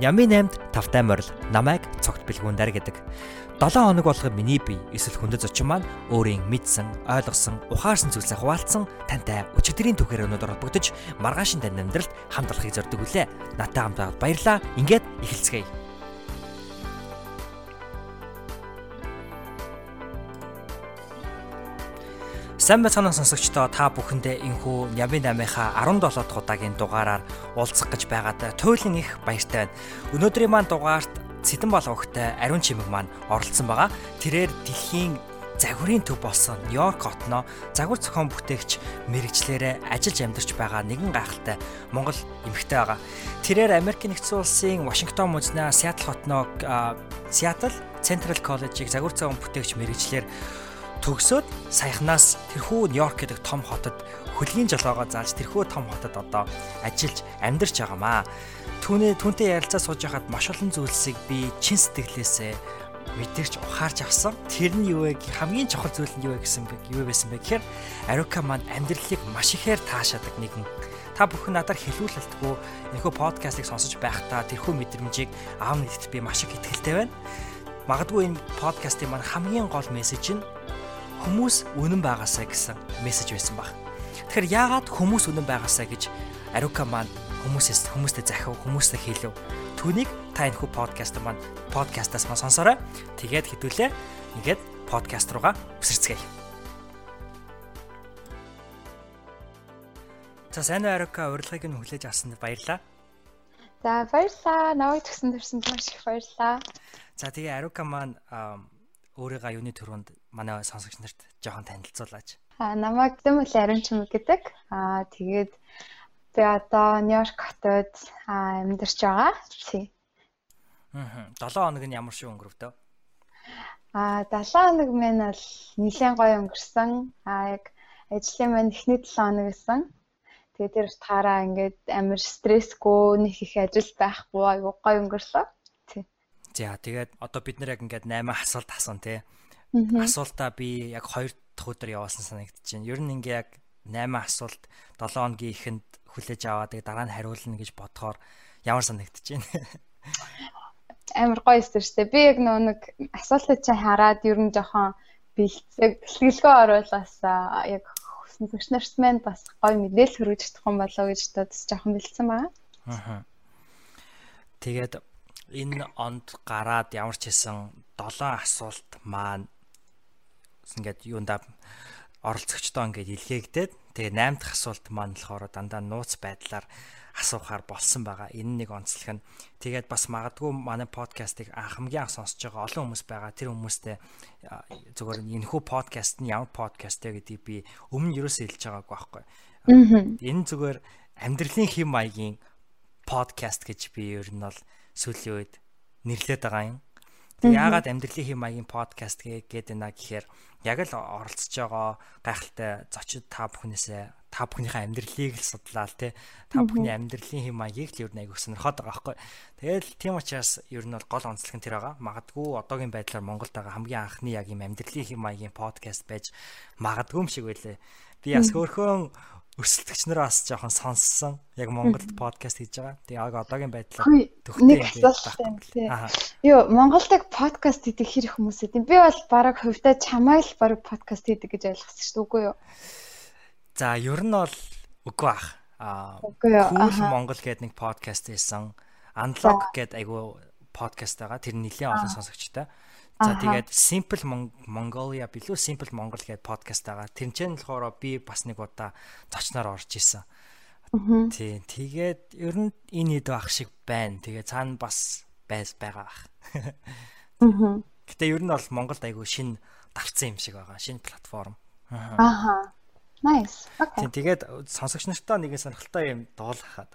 Нями 8-д тавтай морил намайг цогт бэлгүүндэр гэдэг. 7 хоног болгоо миний бие эсвэл хүндэт зочин маань өөрийн мэдсэн, ойлгосон, ухаарсан зүйлсээ хуваалцсан тантай өчигдрийн түүхээр өнөдөр холбогдож маргаашин тань амьдралд хамт олохыг зорддог үлээ. Натаа хамт баярлаа. Ингээд эхэлцгээе. Сайн байцгаана сонсогчдоо та бүхэндээ энхүү Нями 8-ийнхаа 17 дахь удаагийн дугаараар уулзах гэж байгаад туйлын их баяртай байна. Өнөөдрийн маань дугаарт Цэдэн болгохтой ариун чимэг маань оролцсон байгаа. Тэрээр дэлхийн загварын төв болсон Нью-Йорк хотноо загвар зохион бүтээгч мэрэгчлэрээ ажиллаж амьдарч байгаа нэгэн гайхалтай Монгол эмэгтэй байгаа. Тэрээр Америк нэгдсэн улсын Вашингтон мужнаа Сиэтл хотноо Сиэтл Central College-ийг загвар зохион бүтээгч мэрэгчлэр төгсөөд саяхнаас тэрхүү Нью-Йорк гэдэг том хотод хөлгийн жолоогоо зааж тэрхүү том хотод одоо ажиллаж амьдарч байгаамаа. Түүнээ түүнтэй ярилцаа сууж байхад маш олон зүйлсийг би чин сэтгэлээсээ мэдэрч ухаарч авсан. Тэр нь юу вэ? Хамгийн чухал зүйл нь юу вэ гэсэн бэ? Юу байсан бэ гэхээр Арука маань амьдралыг маш ихээр таашаадаг нэгэн та бүхэн надаар хэлүүлэлтгүй энэхүү подкастыг сонсож байхдаа тэрхүү мэдрэмжийг аав нэгт би маш их ихтэй байна. Магадгүй энэ подкастын маань хамгийн гол мессеж нь хүмүүс үнэн байгаасаа гэсэн мессеж байсан баг. Тэгэхээр яагаад хүмүүс үнэн байгаасаа гэж Арука маань хүмүүсээс хүмүүстэй захив хүмүүстэй хэлв. Түүнийг та энэхүү подкаст маань подкастаас маань сонсоорой. Тэгээд хэдүүлээ. Ингээд подкаст руугаа үсэрцгээе. За сайн уу Арука урилгыг нь хүлээж авсанд баярлалаа. За баярлалаа. Навайг төгсөн төрсөнд маш их баярлалаа. За тэгээ Арука маань өөрийгөө юуны төрөнд манай сонсогч нарт жоохон танилцуулаач. А намайг Зэмэл Аримчмаг гэдэг. Аа тэгээд би одоо Нью-Йорк хотод амьдарч байгаа. Аа 7 хоног нь ямар шиг өнгөрөв дөө? Аа 7 хоног минь бол нэлээд гоё өнгөрсөн. Аа яг ажлын маань эхний 7 хоног гэсэн. Тэгээд тэр утгаараа ингээд амар стрессгүй нэг их ажил байхгүй айгуу гоё өнгөрлөө. За тэгээд одоо бид нэр яг ингээд 8 асуулт асан тий. Асуултаа би яг 2 дахь өдөр явуулсан санагдаж байна. Ер нь ингээ яг 8 асуулт 7 хоногийн ихэнд хүлээж аваад тэгээд дараа нь хариулна гэж бодохоор ямар санагдаж байна. Амар гоё өстөрчтэй. Би яг нөө нэг асуултыг чи хараад ер нь жоохон бэлтгэл бэлтгэлгөө оруулаас яг төгс нарт маань бас гоё мэдээлэл хүргэж чадах юм болоо гэж бодож жоохон бэлдсэн байгаа. Аа. Тэгээд энэ онд гараад ямар ч хэсэн 7 асуулт маань ингээд юунда оролцогчдоо ингээд илгээгдээд тэгээ 8 дахь асуулт маань болохоор дандаа нууц байдлаар асуухаар болсон байгаа. Энэ нэг онцлог нь. Тэгээд бас магадгүй манай подкастыг хамгийн анх сонсож байгаа олон хүмүүс байгаа. Тэр хүмүүстэй зөвхөн энэхүү подкаст нь ямар подкаст вэ гэдгийг би өмнө юусоо хэлж байгаагүй байхгүй. Энэ зүгээр амьдралын хэм маягийн подкаст гэж би ер нь бол сүүлийн үед нэрлээд байгаа юм. Яагаад амьдралын хэм маягийн подкаст гээд байна гэхээр яг л оролцож байгаа гайхалтай зочид та бүхнээсээ та бүхнийхээ амьдралыг л судлаа л те та бүхний амьдралын хэм маягийг л ер нь аягүй сонирхоод байгаа байхгүй. Тэгэл тийм учраас ер нь бол гол онцлог нь тэр байгаа. Магадгүй одоогийн байдлаар Монголд байгаа хамгийн анхны яг юм амьдралын хэм маягийн подкаст байж магадгүй юм шиг байлээ. Би бас хөөхөн өрсөлдөгч нараа бас жоохон сонссон. Яг Монголд подкаст хийж байгаа. Тэгээ яг одоогийн байдлаар төгтөө юм байна. Йоо, Монголд яг подкаст хийдэг хэр их хүмүүс идэв. Би бол бараг хувьдаа чамайг л бараг подкаст хийдэг гэж ойлгосон шүү дээ. Үгүй юу? За, ер нь бол үгүй бах. Аа, Cool Монгол гэдэг нэг подкаст хийсэн. Unlock гэдэг айгу подкаст байгаа. Тэр нэлээд олон сонсогчтой. За тэгээд Simple Mongolia билүү Simple Монгол гэдэг подкаст байгаа. Тэрнчэн болохоор би бас нэг удаа зочноор орж исэн. Тийм. Тэгээд ер нь энэ хэд байх шиг байна. Тэгээд цаана бас байс байгаа бах. Гэтэ ер нь бол Монголд айгүй шин давцсан юм шиг байгаа. Шинэ платформ. Аа. Nice. Okay. Тэгээд сонсогч нартаа нэгэн сонирхолтой юм дуулгахад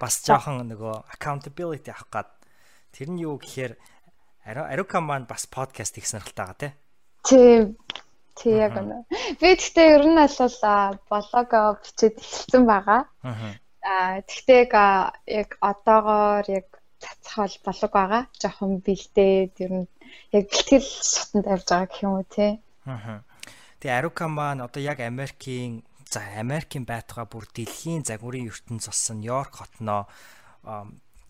бас жоохон нөгөө accountability авах гад тэр нь юу гэхээр Арука маань бас подкаст хийх сонирхолтой байгаа тий. Тий. Тий яг үнэ. Би гэхдээ ер нь бол блог бичээд эхэлсэн байгаа. Аа тэгтээ яг одоогоор яг цацхал блог байгаа. Жохон бэлдээд ер нь яг бэлтгэл сутанд авж байгаа гэх юм уу тий. Аа. Тэгээ Арука маань одоо яг Америкийн за Америкийн байтугай бүр дэлхийн загварын ертөнц болсон Нью-Йорк хотноо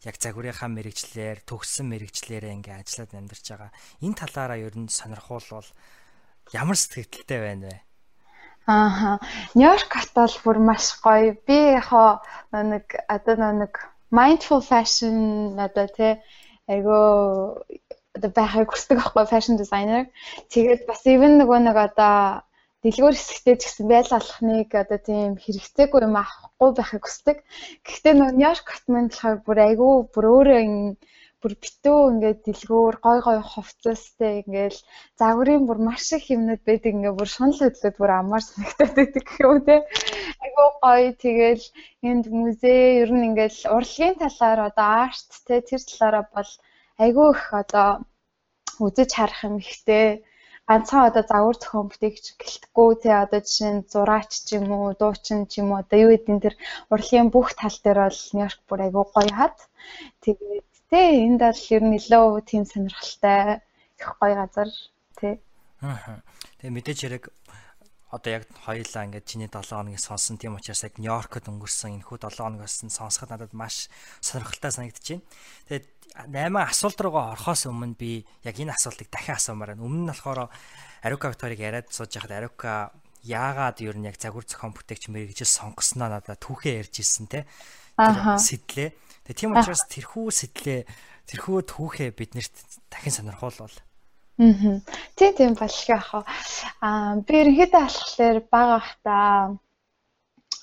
яг загварынхаа мэрэгчлэр төгссөн мэрэгчлэрээ ингээ ажиллаад амьдарч байгаа. Энэ талаараа ер нь сонирхолвол ямар сэтгэлтэй байна вэ? Ааха. Нью-Йорк хот бол бүр маш гоё. Би яхаа нэг одоо нэг mindful fashion одоо тий айгу одоо байхыг хүсдэг аахгүй fashion designer. Тэгээд бас even нөгөө нэг одоо дэлгүүр хэсэгтээ ч гэсэн байл алхныг одоо тийм хэрэгцээгүй юм авахгүй байхыг хүсдэг. Гэхдээ нөгөө Нью-Йорк хотмын болохоор бүр айгүй бүр өөрөө бүр битүү ингээд дэлгүүр гой гой хувцастай ингээд загварын бүр маш их юмнууд байдаг ингээд бүр шунал хөдлөд бүр амар санагдаад байдаг гэх юм те. Айгүй гоё тэгэл энд музей ер нь ингээд урлагийн талаар одоо арт те тэр талаараа бол айгүй их одоо үзэж харах юм ихтэй ганцхан одоо загвар зохион бүтээгч гэлтггүй тий одоо жишээ нь зураач ч юм уу дуучин ч юм уу одоо юу гэдэг тэр урлагийн бүх тал дээр бол Нью-Йорк бүр айгүй гоё хат. Тэгээд тий энд бол ер нь илүү тийм сонирхолтой их гоё газар тий. Аа. Тэгээ мэдээж хэрэг одоо яг хоёулаа ингээд чиний 7 хоногийг сонсон тийм учраас яг Нью-Йоркод өнгөрсөн энэ хүү 7 хоногоос нь сонсоход надад маш сонирхолтой санагдаж байна. Тэгээд 8 асуулт руугаа орохоос өмнө би яг энэ асуултыг дахин асуумаар байна. Өмнө нь болохоор Арука Викторийг яриад сууж байхад Арука яагаад ер нь яг загвар зохион бүтээгч мэрэгжил сонгосноо надад түүхээ ярьж ирсэн те. Сэтлээ. Тэгээ тийм учраас тэрхүү сэтлээ тэрхүү түүхээ биднэрт дахин сонирхуулвал. Аа. Тийм тийм яах вэ? Аа би ерөнхийдөө болохоор бага бахта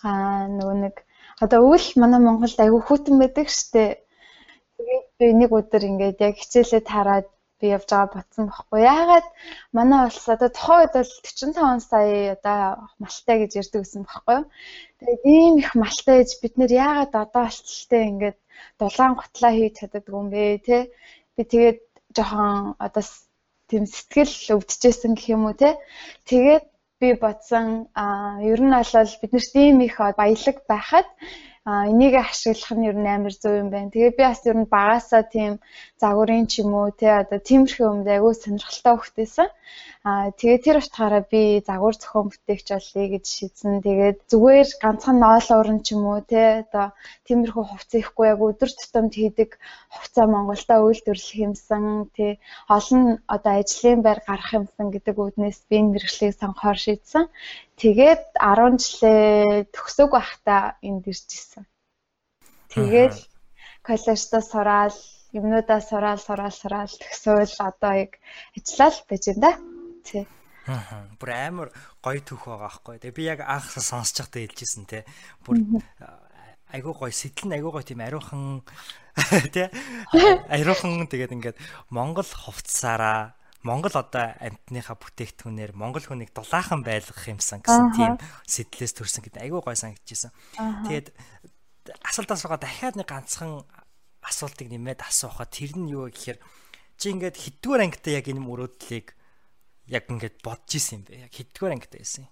аа нөгөө нэг одоо өвөл манай Монголд айгүй хүүтэн байдаг штэ Тэгээд би нэг өдөр ингээд яг хичээлээ тараад би явж байгаа бодсон байхгүй. Яагаад манай улс одоо тухайн үед бол 45 сая одоо малтай гэж ярьдаг гэсэн байхгүй. Тэгээд ийм их малтай гэж бид нэр яагаад одоо болтолтой ингээд дулаан готлаа хийж чаддаг юм бэ те. Би тэгээд жоохон одоо тийм сэтгэл өвдөжсэн гэх юм уу те. Тэгээд би бодсон а ер нь бол бид нарт ийм их баялаг байхад а энийг ашиглах нь ер нь амар зөв юм байна. Тэгээ би бас ер нь багасаа тийм загварын ч юм уу те одоо тиймэрхүү юмд айгүй сонирхолтой хөхтэйсэн. Аа тэгээ тэр утгаараа би загвар зохион бүтээгч болъё гэж шийдсэн. Тэгээд зүгээр ганцхан ноол уран ч юм уу те одоо тиймэрхүү хувцас ихгүй яг өдөр тутамд хийдэг хувцас Монголда үйлдвэрлэх юмсан те олон одоо ажлын байр гарах юмсан гэдэг үднээс би энэ мэрэгчлийг сонгохоор шийдсэн. Тэгээд 10 жилээ төгсөөг байхдаа энд ирж исэн. Тэгээд коллежда сураал, юмнуудаа сураал, сураал, сураал төгсөөл одоо яг ажиллаад байж байна да. Тий. Аа. Бүр амар гоё түүх байгаа байхгүй. Тэгээ би яг анх сонсож байхдаа хэлжсэн те. Бүр айгуу гоё сэтэл нь айгуу гоё тийм ариухан тий. Ариухан тэгээд ингээд Монгол хувцсаараа Монгол одоо амьтныхаа бүтээгдэхүүнээр Монгол хүнийг дулаахан байлгах юмсан гэсэн тийм сэтлээс төрсэн гэдэг айгүй гой санагдчихсэн. Тэгээд асуултаас байгаа дахиад нэг ганцхан асуултыг нэмээд асуухад тэр нь юу гэхээр чи ингээд хэддүгээр ангитай яг энэ мөрөөдлийг яг ингээд бодож исэн юм бэ? Яг хэддүгээр ангитай байсан юм?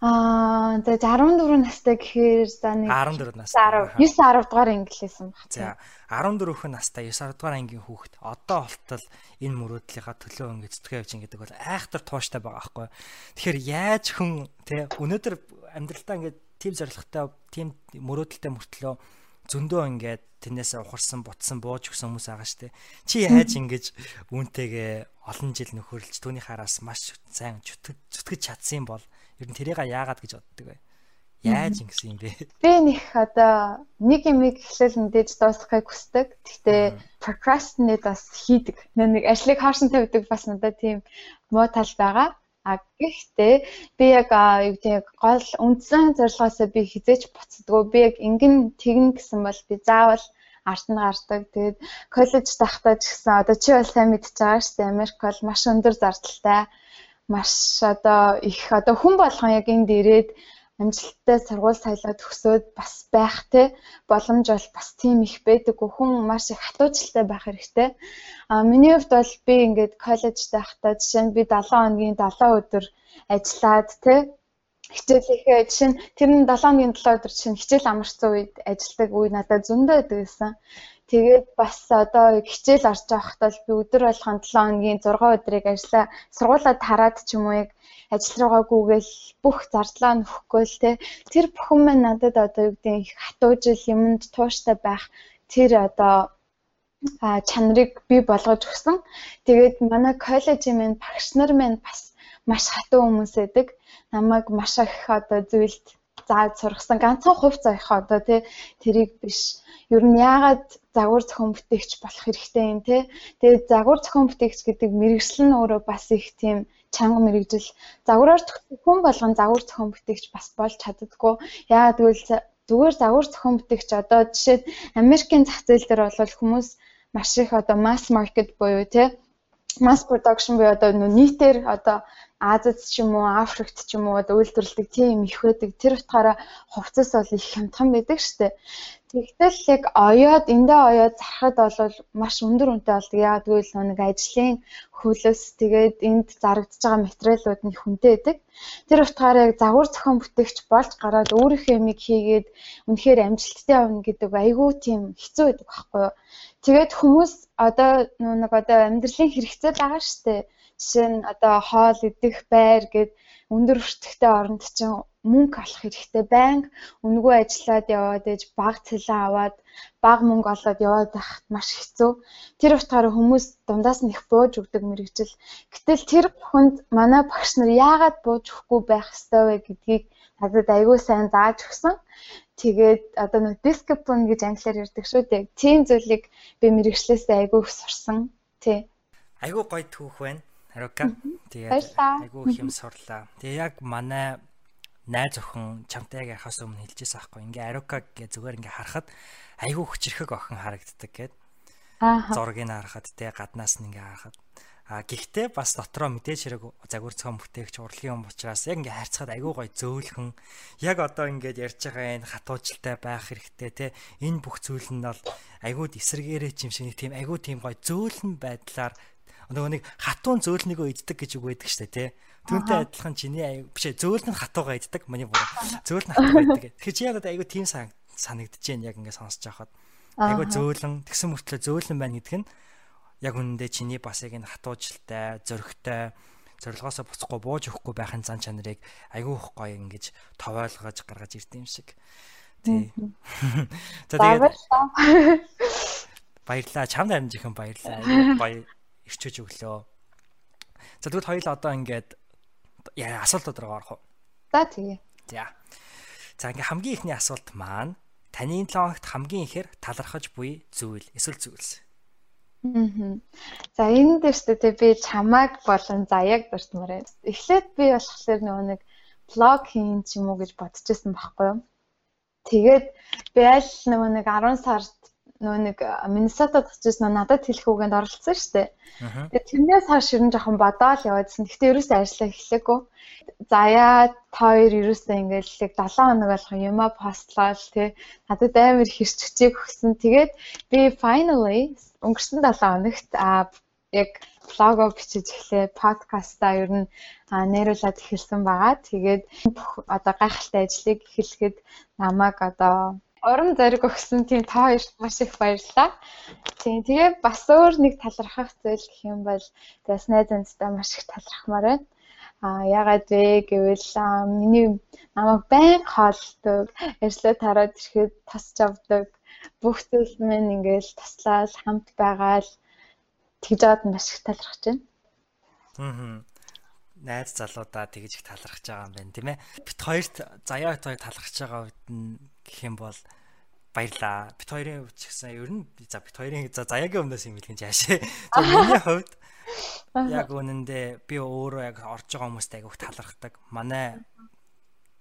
Аа тэгээд 14 настай гэхээр за нэг 14 настай 9 10 дугаар анги лээсэн баг. За 14 настай 9 10 дугаар ангийн хүүхэд одоо болтол энэ мөрөөдлийнхаа төлөө ингэ зүтгэж явж гэдэг бол айхтар тууштай байгаа байхгүй. Тэгэхээр яаж хүн тий өнөөдөр амьдралдаа ингэ тийм зоригтой тийм мөрөөдөлтэй мөртлөө зөндөө ингээд тэрнээс ухарсан бутсан бууж өгсөн хүмүүс байгаа штэ. Чи яаж ингэж үүнтэйгээ олон жил нөхөрлж түүний хараас маш сайн зүтгэж чадсан бол Ер нь тэрийг яагаад гэж боддог вэ? Яаж ингэсэн юм бэ? Би нэг одоо нэг юм ихлэл мэдээж дуусгахыг хүсдэг. Гэхдээ procrastinate бас хийдэг. Нэг ажлыг хаашин тавьдаг бас надад тийм муу тал байгаа. А гэхдээ би яг юу гэдэг гол үндсэн зорилгоосоо би хизээч буцдаггүй. Би яг ингэн тэгнэ гэсэн бол би заавал арт нь гардаг. Тэгээд коллеж тахтаа ч гэсэн одоо чи бол сайн мэдчихэж байгаа шүү дээ. Америк бол маш өндөр зардалтай маш одоо их одоо хүн болгон яг энд ирээд амжилттай сургууль соёлоо төгсөөд бас байх те боломж бол бас тийм их байдаг. Хүн маш их хатуужилтай байх хэрэгтэй. А миний хувьд бол би ингээд коллежд байхдаа жишээ нь би 7 хоногийн 7 өдөр ажиллаад те хичээлийнхээ жишээ нь тэр нь 7 хоногийн 7 өдөр жишээ нь хичээл амарсан үед ажилладаг үе надад зөндөө байдаг гэсэн. Тэгээд бас одоо хичээл орж байхдаа би өдөр болгон 7 хоногийн 6 өдрийг ажиллаа сургуулаа тараад ч юм уу яг ажил руугаа гүгээл бүх зардлаа нөхгүй л те тэр бүхэн маань надад одоо юу гэдэг их хатуужил юмд тууштай байх тэр одоо чанарыг бий болгож өгсөн. Тэгээд манай коллежийн минь багш нар минь бас маш хатуу хүмүүс байдаг. Намайг маш их одоо зүйлд зааж сургасан. Ганцхан хувь заяах одоо тий тэрийг биш. Ер нь яагаад загвар зохион бүтээгч болох хэрэгтэй юм те. Тэгээд загвар зохион бүтээгч гэдэг мэрэгжил нь өөрөө бас их тийм чанга мэрэгжил. Загвараар хүн болгон загвар зохион бүтээгч бас болж чаддаггүй. Яагаад гэвэл зүгээр загвар зохион бүтээгч одоо жишээд Америкийн зах зээл дээр бол хүмүүс маш их одоо mass market буюу те mass production буюу одоо нийтээр одоо Азид ч юм уу, Африкт ч юм уу үйлдвэрлэдэг тийм их байдаг. Тэр утгаараа хувцас бол их хямдхан байдаг штэ. Тэгтэл яг оёод эндээ оёод зархад бол маш өндөр үнэтэй болдог. Яагаад гэвэл нэг ажлын хөлөс тэгээд энд зарагдж байгаа материалууд нь хүнтэй байдаг. Тэр утгаараа яг загвар зохион бүтээгч болж гараад өөрийнхөө юмыг хийгээд үнэхээр амжилттай явна гэдэг айгүй тийм хэцүү байдаг байхгүй юу. Тэгээд хүмүүс одоо нэг одоо амьдралын хэрэгцээ байгаа штэ Жишээ нь одоо хоол идэх байр гээд өндөр өртөгтэй оронд чинь мөнгө олох хэрэгтэй. Банк үнэгүй ажиллаад яваад ээж баг цалин аваад баг мөнгө олоод яваад байхад маш хэцүү. Тэр утгаараа хүмүүс дундаас нь их бууж өгдөг мэрэгжил. Гэтэл тэр бүхэнд манай багш нар яагаад бууж өгөхгүй байх ёстой вэ гэдгийг надад аягүй сайн зааж өгсөн. Тэгээд одоо нэг discipline гэж англиар ярьдаг шүү дээ. Тийм зүйлийг би мэрэгчлээсээ аягүй их сурсан. Тий. Айгүй гоё түүх байна. Арука. Тэгээд айгүй их юм сурлаа. Тэгээ яг манай найз охин чамтай яг яхаас өмнө хэлжээс аахгүй. Ингээ Арука гэ зүгээр ингээ харахад айгүй хүчрэхэг охин харагддаг гээд. Аа. Зургийг харахад те гаднаас нь ингээ харахад. А гэхдээ бас дотроо мэдээж хэрэг загвар цогон бүтээгч урлагийн юм учраас яг ингээ хайрцахад айгүй гоё зөөлхөн яг одоо ингээд ярьж байгаа энэ хатуужилтай байх хэрэгтэй те энэ бүх зүйл нь бол айгүй эсэргээрээ юм шиг тийм айгүй тийм гоё зөөлхөн байдлаар нөгөө нэг хатуун зөөлнийгөө иддэг гэж үг байдаг штэ тий. Түүнтэй адилхан чиний аяг биш ээ зөөлн хатуугаа иддэг маний буруу. Зөөлн хатуугаа иддэг. Тэгэхээр чи яг аягүй тийм санагдаж байна яг ингээд сонсож байхад. Аягүй зөөлн тэгсэн мөртлөө зөөлн байна гэдэг нь яг үнэндээ чиний бас яг энэ хатуужилтай, зөрөгтэй зорилгоосоо буцахгүй бууж өгөхгүй байхын зан чанарыг айгүй их гоё ингэж товойлгож гаргаж ирд юм шиг. Тий. За тэгээд баярлаа. Чамд харин жихэн баярлаа. Баяр ирчээж өглөө. За тэгвэл хоёул одоо ингээд яа асуултууд руу орох уу? За тэгээ. За. За ингээ хамгийн ихний асуулт маань таны 7 хоногт хамгийн ихээр талархаж буй зүйл эсвэл зүйлс. Аа. За энэ дээр ч тэгээ би чамааг болон заяаг дуртмаар байна. Эхлээд би болохоор нөгөө нэг блог хийн ч юм уу гэж бодчихсон байхгүй юу? Тэгээд би аль нөгөө нэг 10 сард нөгөө нэг Миннесотад очижсэн надад хэлэх үгэнд оролцсон шүү дээ. Тэгээд тэрнээс хойш ер нь жоохон бодоол яваадсэн. Гэхдээ ерөөсөө ажиллаа эхлэхгүй. Заяа хоёр ерөөсөө ингээл яг 7 хоног болох юма постлол тий надад амар хэрч хүчээг өгсөн. Тэгээд би finally өнгөрсөн 7 хоногт а яг блого бичиж эхлэе, подкаста ер нь нээруулад эхэлсэн байгаа. Тэгээд одоо гайхалтай ажлыг эхлэхэд намайг одоо урам зориг өгсөн тийм та хоёрт маш их баярлалаа. Тийм тэгээ бас өөр нэг талархах зүйл гэх юм бол бас найз янзтай маш их талархмаар байна. А ягаад вэ гэвэл миний намайг байн хоолдог, ажлаа тараад ирэхэд тасч авдаг. Бүх зүйл минь ингээл таслаад хамт байгаал тэгж аваад маш их талархаж байна. Аа найз залуудаа тэгж их талархаж байгаа юм байна тийм ээ. Бит хоёрт заяа хоёрыг талархаж байгаа үед нь гэх юм бол баярлаа. Бит хоёрын хувьд ч гэсэн ер нь за бит хоёрын за заяагийн өмнөөс юм хэлгэн жаашаа. За миний хувьд яг үнэндээ би өөрөө яг орж байгаа хүмүүст айгүйх талархдаг. Манай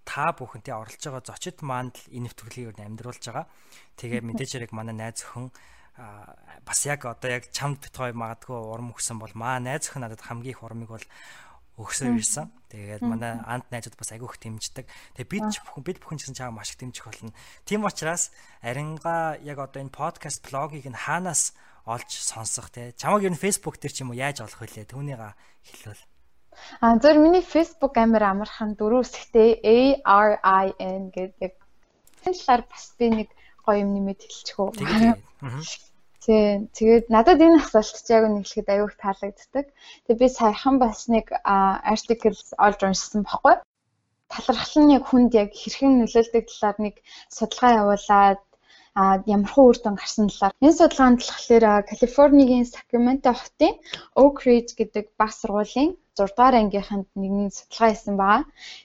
та бүхэнтэй оролцож байгаа зочид манд л энэ нэвтрүүлгийг амьдруулж байгаа. Тэгээ мэдээж хэрэг манай найз өхөн бас яг одоо яг чамд бит хоёр магадгүй урам өгсөн бол маа найз өхөн надад хамгийн их урамыг бол өгсөөр ирсэн. Тэгээд манай ант найзууд бас агиух дэмждэг. Тэгээд бид бүхэн бид бүхэн ч гэсэн чамаа маш их дэмжих болно. Тийм учраас аринга яг одоо энэ подкаст блогийг нь хаанаас олж сонсох те. Чамаг ер нь Facebook дээр ч юм уу яаж олох вүлээ? Түүнийг хэлвэл. А зөв миний Facebook амир амархан дөрөв хэсэгтэй A R I N гэдэг. Энэ талаар бас би нэг гоё юм нэмэт хэлчихв. Тийм. Тэгээд надад энэ асуулт чи яг нэг ихэд аюух таалагддаг. Тэгээд би саяхан бас нэг article олж уншсан баггүй. Талархал нь яг хүнд яг хэрхэн нөлөөлдөг талаар нэг судалгаа явуулаад а ямархуу үр дүн гарсан талаар энэ судалгаанд болохоор Калифорнигийн Сакраменто хотын Oak Ridge гэдэг баг сургуулийн 6 дугаар ангийнханд нэгний судалгаа хийсэн байгаа.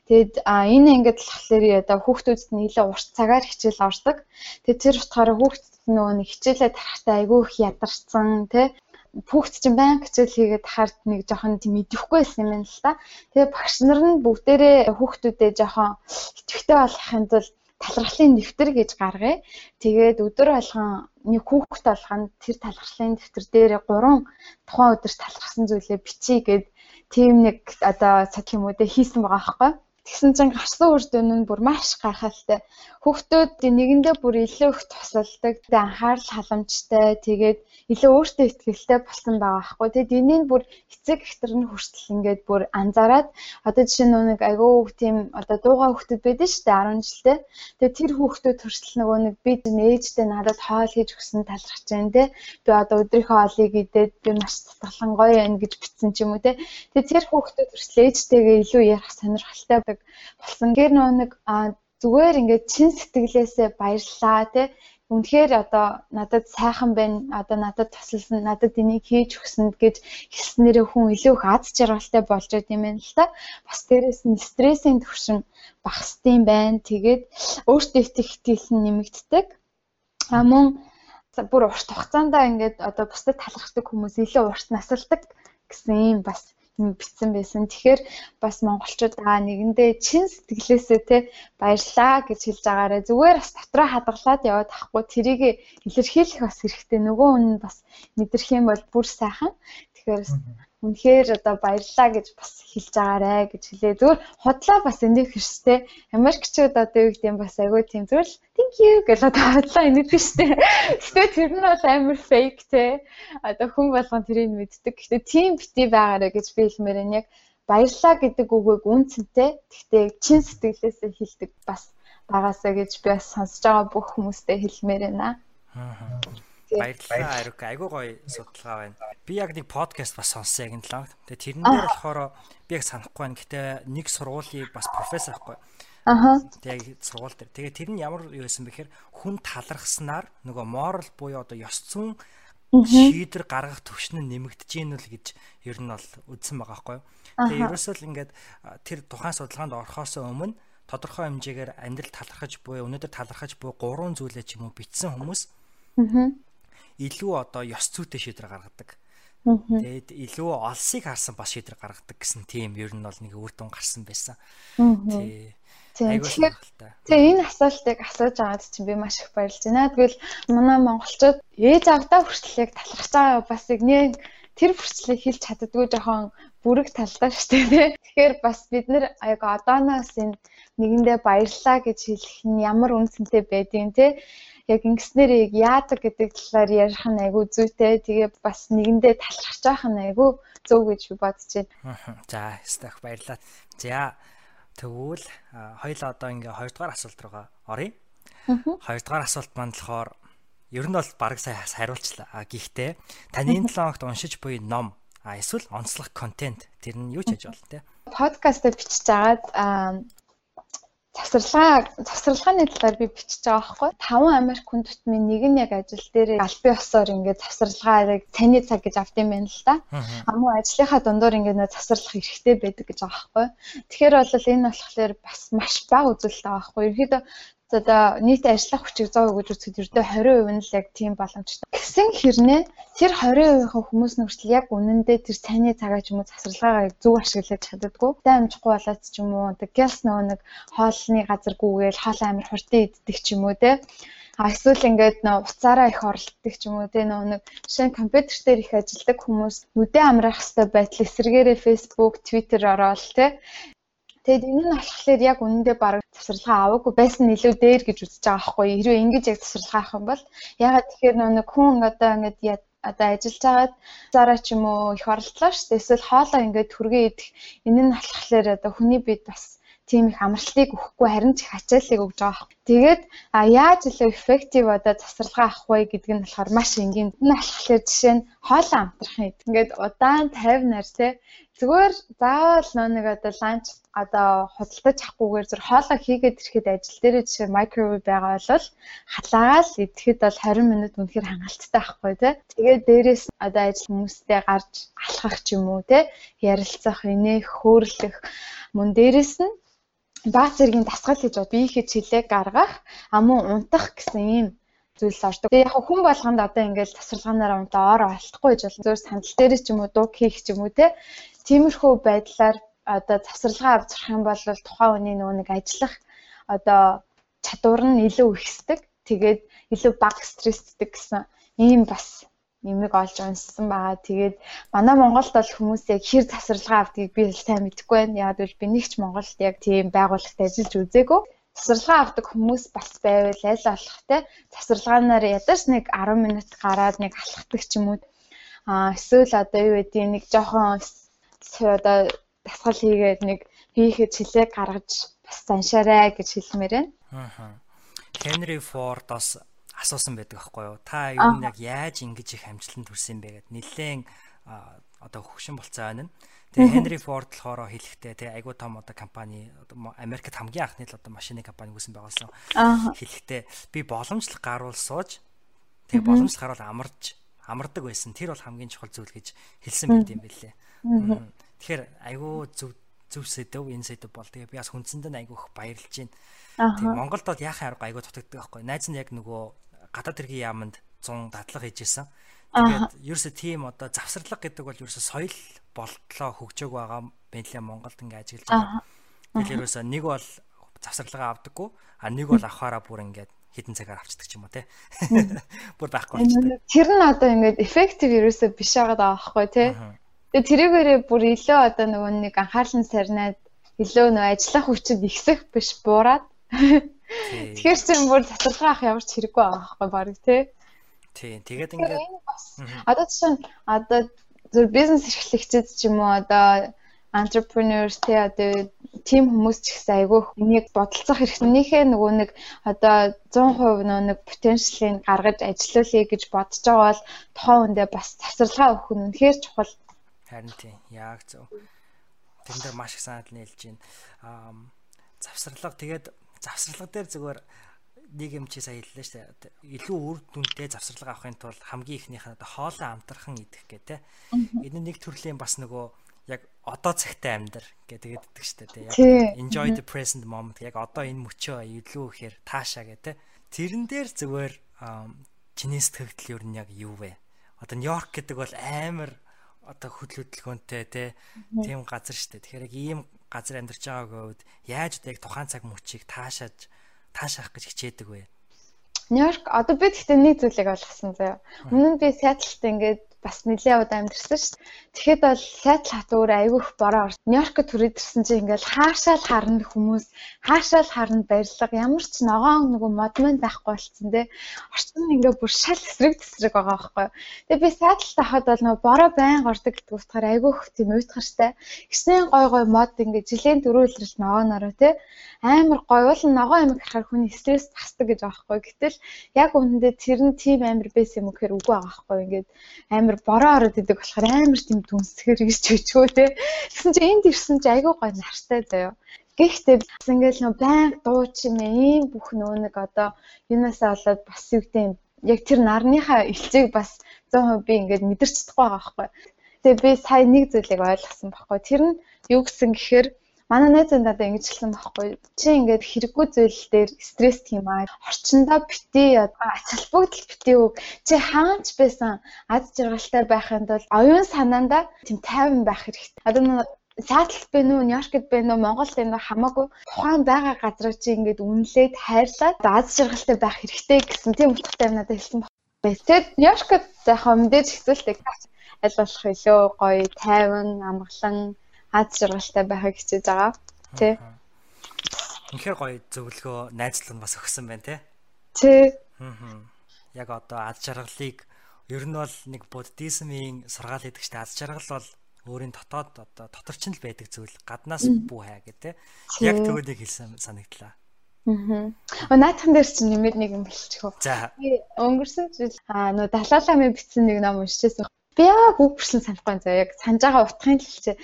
Тэгэд энэ ангид болохоор одоо хүүхдүүдэд нь илүү урт цагаар хичээл ордог. Тэгээд тэр утгаараа хүүхдэд нөгөө нэг хичээлээ тарахтаа айгүй их ядарсан тий хүүхд чинь баян хичээл хийгээд хард нэг жоохон тийм идэвхгүй байсан юм байна л та. Тэгээ багш нар нь бүгдээрээ хүүхдүүдэд жоохон идэвхтэй болохын тулд талархлын дэвтэр гэж гаргая. Тэгээд өдөр болгон нэг хүүхд болгоно тэр талархлын дэвтэр дээр 3 тухайн өдөрт талархсан зүйлээ бичиж гээд тийм нэг одоо цад юм уу те хийсэн байгаа байхгүй. Тэгсэн чинь гарсан үр дүн нь бүр маш гайхалтай. Хүүхдүүд нэгэндээ бүр илүү их тусалдаг, анхаарал халамжтай, тэгээд илүү өөртөө ихтэй болсон байгаа байхгүй. Тэгэд энийг бүр эцэг эхтэр нь хүртэл ингээд бүр анзаараад одоо жишээ нь нэг айгүй тийм одоо дуугаа хүүхдүүд байдаг шүү дээ 10 жилтэй. Тэгээд тэр хүүхдүүд хүртэл нөгөө нэг би ээжтэй надад хоол хийж өгсөн талархаж байна те. Би одоо өдрийнхөө хоолыг идээд би маш татгалан гоё байна гэж бичсэн ч юм уу те. Тэгээд тэр хүүхдүүд хүртэл ээжтэйгээ илүү ярих сонирхолтой болсон. Гэр нөгөө нэг зүгээр ингээд чин сэтгэлээсээ баярлаа те үнэхээр одоо надад сайхан байна одоо надад тусалсан надад энийг хийж өгсөнд гэж хэлснээрээ хүн илүү их аз жаргалтай болж байт юм байна л та. Бас дээрэс нь стрессийн түвшин багасдсан байна. Тэгээд өөртөө их итгэл нэмэгддэг. А мөн бүр урт хугацаанд ингээд одоо бусдад талархдаг хүмүүс илүү урт насалдаг гэсэн юм бас битсэн байсан. Тэгэхээр бас монголчууд аа нэгэндээ чин сэтгэлээсээ те баярлаа гэж хэлж байгаарэ зүгээр бас дотроо хадгалаад яваад тахгүй тэрийг илэрхийлэх бас хэрэгтэй. Нөгөө хүн бас мэдрэх юм бол бүр сайхан. Тэгэхээр үнэхээр одоо баярлаа гэж бас хэлж байгаарэ гэж хэлээ. Зүгээр хотлоо бас энийг хэрстэй. Америкчууд одоо юу гэдэг юм бас агүй тийм зүгээр л thank you гэж одоо хотлоо энийг хэрстэй. Гэтэ тэр нь бол амар fake те. Одоо хүн болгон тэрийг мэддэг. Гэтэ тийм бити байгаарэ гэж би хэлмээр энэ яг баярлаа гэдэг үгийг үнцэнтэй. Гэхдээ чин сэтгэлээсээ хэлдэг бас багасаа гэж би бас сонсож байгаа бүх хүмүүстээ хэлмээр байна. Аа Баярлалаа Арук. Айгуу гоё судалгаа байна. Би яг нэг подкаст бас сонссон яг энэ лав. Тэгээ тэрэн дээр болохоор би яг санахгүй байна. Гэтэ нэг сургуулийн бас профессор байхгүй. Аха. Тэгээ сургууль дээр. Тэгээ тэр нь ямар юу байсан бэхээр хүн талархснаар нөгөө moral буюу одоо ёс зүйн шийдвэр гаргах төвшин нь нэмэгдэж гин үл гэж ер нь бол үздсэн байгаа байхгүй. Тэгээ ерөөсөө л ингээд тэр тухайн судалгаанд орохоос өмнө тодорхой хэмжээгээр амьдрал талархаж буй өнөөдөр талархаж буй гурван зүйлээ ч юм уу бичсэн хүмүүс. Аа илүү одоо ёс зүйтэй шийдвэр гаргадаг. Тэгээд илүү олсыг харсан бас шийдвэр гаргадаг гэсэн тийм ер нь бол нэг үр дүн гарсан байсан. Тий. Тэгэхээр тэгээ энэ асуултыг асууж аваад чинь би маш их баярлж байна. Тэгвэл манай монголчууд ээж авдаа хүртэл яг талархаж байгаа бас нэг тэр хүртлийг хэлж чаддгүй жоохон бүрэг талдаа шүү дээ. Тэгэхээр бас бид нэр яг одооноос энэ нэгэндээ баярлаа гэж хэлэх нь ямар үнцэнтэй байдгийг те яг ингэснээр яг яадаг гэдэг талаар ярих нь айгүй зүйтэй. Тэгээ бас нэгэндээ талархаж байх нь айгүй зөв гэж би бодож байна. За, стах баярлалаа. За, тэгвэл хоёул одоо ингээ хоёрдугаар асуулт руугаа оръё. Хоёрдугаар асуулт маань болохоор ер нь бол баг сайн хариулчлаа. А гэхдээ таны энэ 7 хоногт уншиж буй ном а эсвэл онцлог контент тэр нь юу ч хийж болно те. Подкаст бичиж агаад завсарлага завсарлагын талаар би бичиж байгаа байхгүй. Таван Америк хүн тутмын нэг нь яг ажил дээр албан ёсоор ингээд завсарлагаарыг таны цаг гэж авд юм байна л да. Амуу ажлынхаа дундуур ингээд нөө завсарлах эрхтэй байдаг гэж байгаа байхгүй. Тэгэхээр бол энэ болохоор бас маш бага үзүүлэлт байгаа байхгүй. Ерөнхийдөө одоо нийт ажиллах хүчийг 100% гэж үзэхэд ердөө 20% нь л яг тийм боломжтой. Гэсэн хэрнээ тэр 20% хүмүүс нь хүртэл яг үнэндээ тэр цайны цагаа ч юм уу засварлагаа зөв ашиглаж чаддаггүй. Тэ амжихгүй болоод ч юм уу гялс нөгөө нэг хоолны газар гүүгээл хоол амир хурдан иддэг ч юм уу те. А эсвэл ингээд нөө уцаараа их оролддог ч юм уу те нөгөө нэг жишээ нь компьютер дээр их ажилладаг хүмүүс нүдэ амраах хэвээр байтал эсрэгээрээ Facebook, Twitter ороод те Тэгэд энэ нь болохоор яг үнэндээ баг тасралгаа аваагүй байсан нь илүү дээр гэж үзэж байгаа байхгүй. Хэрвээ ингэж яг тасралгаа авах юм бол ягаад тэгэхээр нэг хүн одоо ингэж одоо ажиллаж байгаад зараа ч юм уу их оролдлоо шүү дээ. Эсвэл хоолоо ингээд түргээ идэх энэ нь болохоор одоо хүний бид бас тийм их амралтыг өгөхгүй харин ч их ачааллыг өгж байгаа. Тэгээд а яаж илүү effective одоо засварлага авах вэ гэдг нь болохоор маш энгийн. Энэ алхахлаар жишээ нь хоолоо амтрахын. Ингээд удаан 50 нар те зүгээр заавал нөө нэг одоо ланч одоо худалдаж авахгүйгээр зөв хоолоо хийгээд ирэхэд ажил дээр жишээ microwave байгаа бол халаагаал идэхэд бол 20 минут үнэхээр хангалттай байхгүй тий. Тэгээд дээрээс одоо ажил хүмүүстэй гарч алхах ч юм уу тий ярилцах, инээх, хөөрлөх мөн дээрээс нь баг зэргийн дасгал хийж бод бие хийж хилээ гаргах а мөн унтах гэсэн ийм зүйлс ордог. Тэгээ яг хүн болгонд одоо ингээл тасварлагаараа унтаа ор олдохгүй гэж бол зөв сандал дээр ч юм уу дуу хийх ч юм уу те. Тиймэрхүү байдлаар одоо завсралгаа авч сурах юм бол тухайн хүний нөгөө нэг ажиллах одоо чадвар нь илүү ихсдэг. Тэгээд илүү бага стресстэй гэсэн ийм бас нэмэг олж унссан байгаа. Тэгээд манай Монголд бол хүмүүс яг хэр завсралгаа авдгийг би сайн мэдэхгүй байна. Яг л би нэгч Монголд яг тийм байгууллагт ажиллаж үзээгүй. Завсралгаа авдаг хүмүүс бас байвал аль болох те завсралгаанаар ядаж нэг 10 минут гараад нэг алхахдаг ч юм уу. Аа эсвэл одоо юу гэдэг нэг жоохон одоо дасгал хийгээд нэг хийхэд чилээ гаргаж бас заншаарай гэж хэлмээр байна. Аа. Henry Ford-оос асуусан байдаг аахгүй юу? Та юу нэг яаж ингэж их амжилтанд хүрсэн бэ гэд нэлээд одоо хөгшин болцоо байна. Тэгээ Henry Ford болохоор хэлэхдээ тэгээ айгуу том одоо компани Америкт хамгийн анхны л одоо машины компани үүсэн байгуулсан. Хэлэхдээ би боломжлох гаруул сууж тэгээ боломжлох гаруул амарч амардаг байсан. Тэр бол хамгийн чухал зүйл гэж хэлсэн байт юм бэлээ. Тэгэхээр айгуу зөв зөв сэдв энэ сэдв бол тэгээ би бас хүнсэнд нь айгуух баярлж байна. Тэгээ Монголд бол яхаа арга айгуу дутагддаг байхгүй. Найз нь яг нөгөө гадаад хэргийн яамд 100 дадлага хийжсэн. Тэгээд ерөөсө тийм одоо завсарлага гэдэг бол ерөөсө соёл болтлоо хөгжөөг байгаа бэнлээ Монголд ингээ ажиллаж байгаа. Тэгэхээр ерөөсө нэг бол завсарлагаа авдаггүй а нэг бол авахаараа бүр ингээд хідэн цагаар авчдаг ч юм уу те. Бүр байхгүй болчихдог. Тэр нь одоо ингээд effective ерөөсө биш байгаа даа байхгүй те. Тэгээ тэрийгээрээ бүр илүү одоо нөгөө нэг анхаарал нь сарнаад илүү нөгөө ажиллах хүчинд ихсэх биш буураад Тэгэхээр чинь бүр татвархаа авах ямар ч хэрэггүй байгаа байхгүй баг тий. Тий. Тэгээд ингээд одоо жишээ нь одоо зөв бизнес эрхлэгчид ч юм уу одоо entrepreneurs те одоо team хүмүүс ч ихсэн айгүй энийг бодолцох хэрэгтнийхээ нөгөө нэг одоо 100% нөгөө нэг potential-ыг гаргаж ажилуулъя гэж бодож байгаа бол тухайн үндэ бас тасварлага өгөх нь үнэхээр чухал. Харин тийм яг зөв. Тэн дээр маш их санал нийлж байна. Аа завсарлага тэгээд завсралга дээр зүгээр нэг юм чи сая хэллээ шүү дээ. Илүү үр дүнтэй завсралга авахын тулд хамгийн ихнийх нь хоолоо амтрахын идэх гэдэг. Энэ нэг төрлийн бас нөгөө яг одоо цагтай амьдр гэдэг байдаг шүү дээ. Яг enjoy the present moment яг одоо энэ мөчөө илүү ихээр таашаа гэдэг. Тэрэн дээр зүгээр чиний сэтгэл ер нь яг юу вэ? Одоо Нью-Йорк гэдэг бол амар одоо хөдөлгөөнтэй тийм газар шүү дээ. Тэгэхээр яг ийм газар амьдарч байгаагийн үед яаж яг тухайн цаг мөчийг таашааж таашаах гэж хичээдэг вэ? Нью-Йорк одоо би гэхдээ нэг зүйлийг ойлгосон заяа. Өмнө нь би Сиэтлд ингээд бас нэлээд удаа амьдэрсэн шүү. Тэгэхэд бол Сиэтл хат өөр айгүйх бороо орсон. Нью-Йоркд төрөд ирсэн чинь ингээл хаашаал харна хүмүүс, хаашаал харна барилга, ямар ч ногоон нөгөө модмент байхгүй болцсон те. Орчин нь ингээ бүр шал эсрэг тесрэг байгаа байхгүй. Тэгээ би Сиэтлд хахад бол нөгөө бороо байн гордог гэдэг утгаар айгүйх тийм уйтгартай. Гиснэн гой гой мод ингээ жилийн дөрөвлөрөл ногоонороо те. Амар гоё бол ногоон амиг харахаар хүний стресс тасдаг гэж байхгүй. Гэтэл яг үүндээ тэр нь тийм амар байсан юм гэхээр үгүй байхгүй. Ингээд амар амар бороо ороод идэг болохоор амар тийм дүнсгэр гэж чөчгөө те. Тэгсэн чинь энд ирсэн чинь айгүй гоё нартай заяо. Гэхдээ бас ингээл нөө баян дуу чимээ ийм бүх нөө нэг одоо юунасаа болоод бас юу гэдэг яг тэр нарныхаа элцийг бас 100% би ингээд мэдэрч чадахгүй байгаа байхгүй. Тэгээ би сая нэг зүйлийг ойлгосон байхгүй. Тэр нь юу гэсэн гэхээр манай найз надад ингэж хэлсэн байхгүй чи ингээд хэрэггүй зүйл дээр стресс тийм аа орчиндоо бити ацалбогдол бити үг чи хаач байсан аз жаргалтай байхын тулд оюун санаанда тийм тайван байх хэрэгтэй одоо Саатлт бэ нүү, Нью-Йоркд бэ нүү, Монголд бэ нүү хамаагүй тухайн байгаа газрыг чи ингээд үнэлээд хайрлаад аз жаргалтай байх хэрэгтэй гэсэн тийм утгатай юм надад хэлсэн байна. Тэгээд Нью-Йоркд яхаа мэдээж хэцүүлдэг. Аль болох илүү гоё, тайван, амгалан аз жаргалтай байхыг хичээж байгаа. Тэ. Үнэхээр гоё зөвлөгөө найзлал нь бас өгсөн байна те. Тэ. Аа. Яг одоо аз жаргалыг ер нь бол нэг буддизмын сургаал хийдэг чинь аз жаргал бол өөрийн дотоод одоо доторч нь л байдаг зүйл гаднаас бүү хаа гэдэг. Яг төгөөнийг хэлсэн санагдлаа. Аа. Наадхан дээр чинь нэмээд нэг юм хэлчих үү. За. Өнгөрсөн жил аа нөө Далаламын бичсэн нэг ном уншижсэн. Би яг үг бүрсэн санахгүй заа. Яг санаж байгаа утгын л хэлчихэ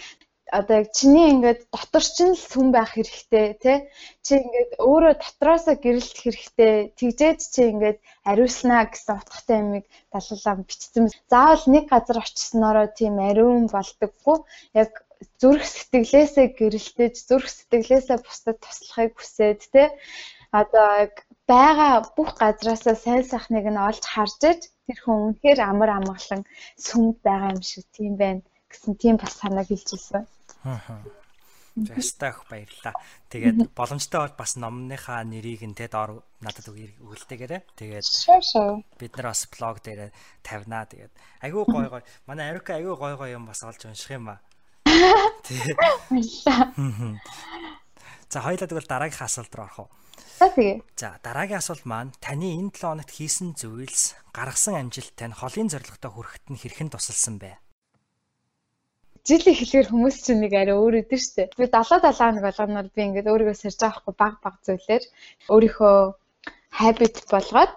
одоо яг чиний ингээд дотор ч нь л сүм байх хэрэгтэй тий чи ингээд өөрөө дотроосоо гэрэлт хэрэгтэй тэгжээд чи ингээд ариуснаа гэсэн утгатай юмыг далуулаа бичсэн. Заавал нэг газар очисноороо тийм ариун болдоггүй яг зүрх сэтгэлээсээ гэрэлтэж зүрх сэтгэлээсээ бусдад туслахыг хүсээд тий одоо яг байгаа бүх газраасаа сайн сайхныг нь олж харж иж тэр хүн үнэхээр амар амгалан сүмд байгаа юм шиг тийм байна гэсэн тийм бас санааг хэлжсэн. Аа. Жастах баярлаа. Тэгээд боломжтой бол бас номныхаа нэрийг нь те доор надад өгүүлтэйгээрээ. Тэгээд бид нар бас блог дээр тавина. Тэгээд айгүй гой гой. Манай Арика айгүй гой гой юм бас олж унших юм ба. Тэг. Баярлаа. За хоёлаа тэгвэл дараагийн асуулт руу орох уу? За тэгээ. За дараагийн асуулт маань таны энэ 7 хоногт хийсэн зүйлс гаргасан амжилт тань холын зорилготой хүрэхэд нь хэрхэн тусалсан бэ? Жил эхлэхээр хүмүүс чинь нэг арай өөр өдөн штэ. Би 70 71 болгоноор би ингээд өөрийгөө сэрж байгаа хгүй баг баг зүйлээр өөрийнхөө habit болгоод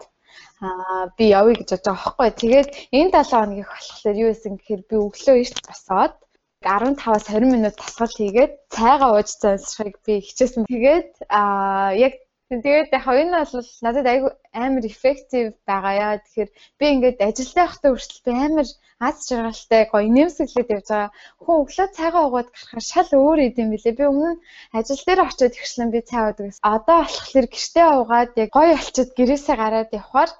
аа би явъя гэж бодож байгаа хгүй. Тэгээд энэ 7 хоногийг болохоор юу исэн гэхээр би өглөө эрт босоод 15-аас 20 минут тасгал хийгээд цайгаа ууж заншихыг би хичээсэн. Тэгээд аа яг Тэгээд яг энэ бол надад айгүй амар effective байгаа яа. Тэгэхээр би ингээд ажилдаа явахдаа хүртэл амар аз жаргалтай гоё нэмсэглээд явж байгаа. Хүн өглөө цайгаа уугаад гарахаар шал өөр идэм билээ. Би өмнө ажил дээр очиод ихшлэн би цай уудаг гэсэн. Одоо болохоор гэртээ уугаад яг гоё олчиод гэрээсээ гараад явхаар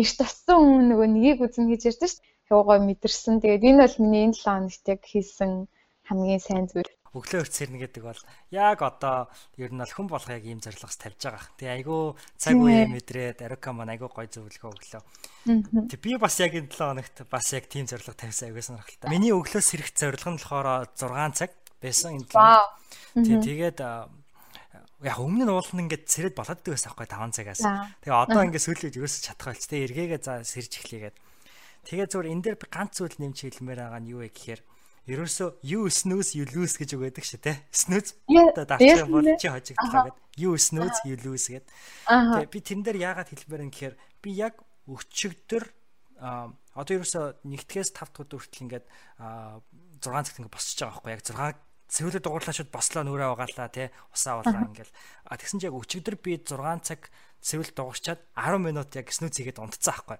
эрт тассан хүн нөгөө нёгийг үзэн хийж ярьдэн шүү. Явгаа мэдэрсэн. Тэгээд энэ бол миний энэ 7 хоногт яг хийсэн хамгийн сайн зүйл өглөө өрт сэрнэ гэдэг бол яг одоо ер нь бол хүн болох яг ийм зорилгоос тавьж байгаа. Тэгээ айгүй цаг үе мэдрээд Арука маань айгүй гой зөвлөгөө өглөө. Тэг би бас яг энэ 7 хоногт бас яг тийм зорилго тавьсан айгүй сонирхолтой. Миний өглөө сэрэх зорилго нь болохоор 6 цаг байсан энэ 7 хоногт. Тэг тэгээд яг өмнө нь уулна ингээд сэрэд болоод байсан байхгүй 5 цагаас. Тэгээ одоо ингээд сүүлээд ерөөсө чадах болч тэ эргээгээ за сэрж эхлэгээд. Тэгээ зүгээр энэ дээр ганц зүйл нэмж хэлмээр байгаа нь юу вэ гэхээр ерөөсөө you snooze you lose гэж үгээдэг шүү те. Snooze одоо давчих бол чи хожигдлаа гэд you snooze you lose гэд. Тэгээ би тэрэн дээр яагаад хэлмээр юм гэхээр би яг өчигдөр одоо ерөөсөө нэгтгэээс 5 дахь хүртэл ингээд 6 цагт ингээд босч байгаа байхгүй яг 6 цэвэрлэг дугуурлаачуд бослоо нүрээ угаалаа тий усаа уулаа ингээл а тэгсэн чинь яг өчигдөр би 6 цаг цэвэрлэг дугуурчаад 10 минут яг снүүц хийгээд унтцсан байхгүй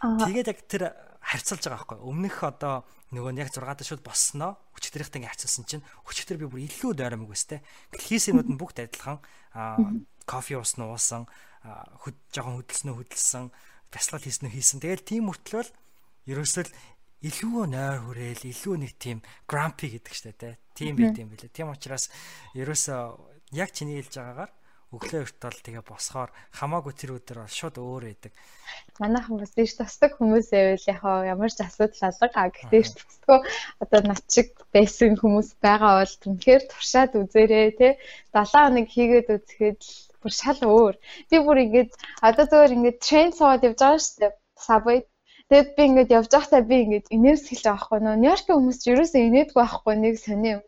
тэгээд яг тэр харьцуулж байгаа байхгүй өмнөх одоо нөгөө нь яг 6-аад шууд боссноо өчтөрийнхтэй ингээ харьцуулсан чинь өчтөр би бүр илүү дайрамг өстэй. Хийсэнүүд нь бүгд адилхан кофе уусан уусан хөд жоохон хөдөлснөө хөдөлсөн бясалгал хийснөө хийсэн. Тэгэл тийм мөртлөө ерөөсөө илүү нойр хүрээл илүү нэг тийм grumpy гэдэг штэ тэ. Тийм байт юм билээ. Тийм учраас ерөөсөө яг чиний хэлж байгаагаар өглөө өрт бол тэгээ босхоор хамаагүй тэр өдөр бол шууд өөр байдаг. Манайхан бас дэш тасдаг хүмүүс байвал яг ямар ч асуудал алга гэхдээ дэш тасдаггүй одоо над шиг байсан хүмүүс байгаа бол түнхээр туршаад үзээрэй те 7 хоног хийгээд үзэхэд бүр шал өөр. Би бүр ингээд одоо зөвөр ингээд трейн суугаад явж байгаа шүү дээ. Subway Тэгэд би ингээд явж байхдаа би ингээд инээсгэл авахгүй нөө Нью-Йоркийн хүмүүс ч ерөөсөө инээдгүй байхгүй нэг сони юм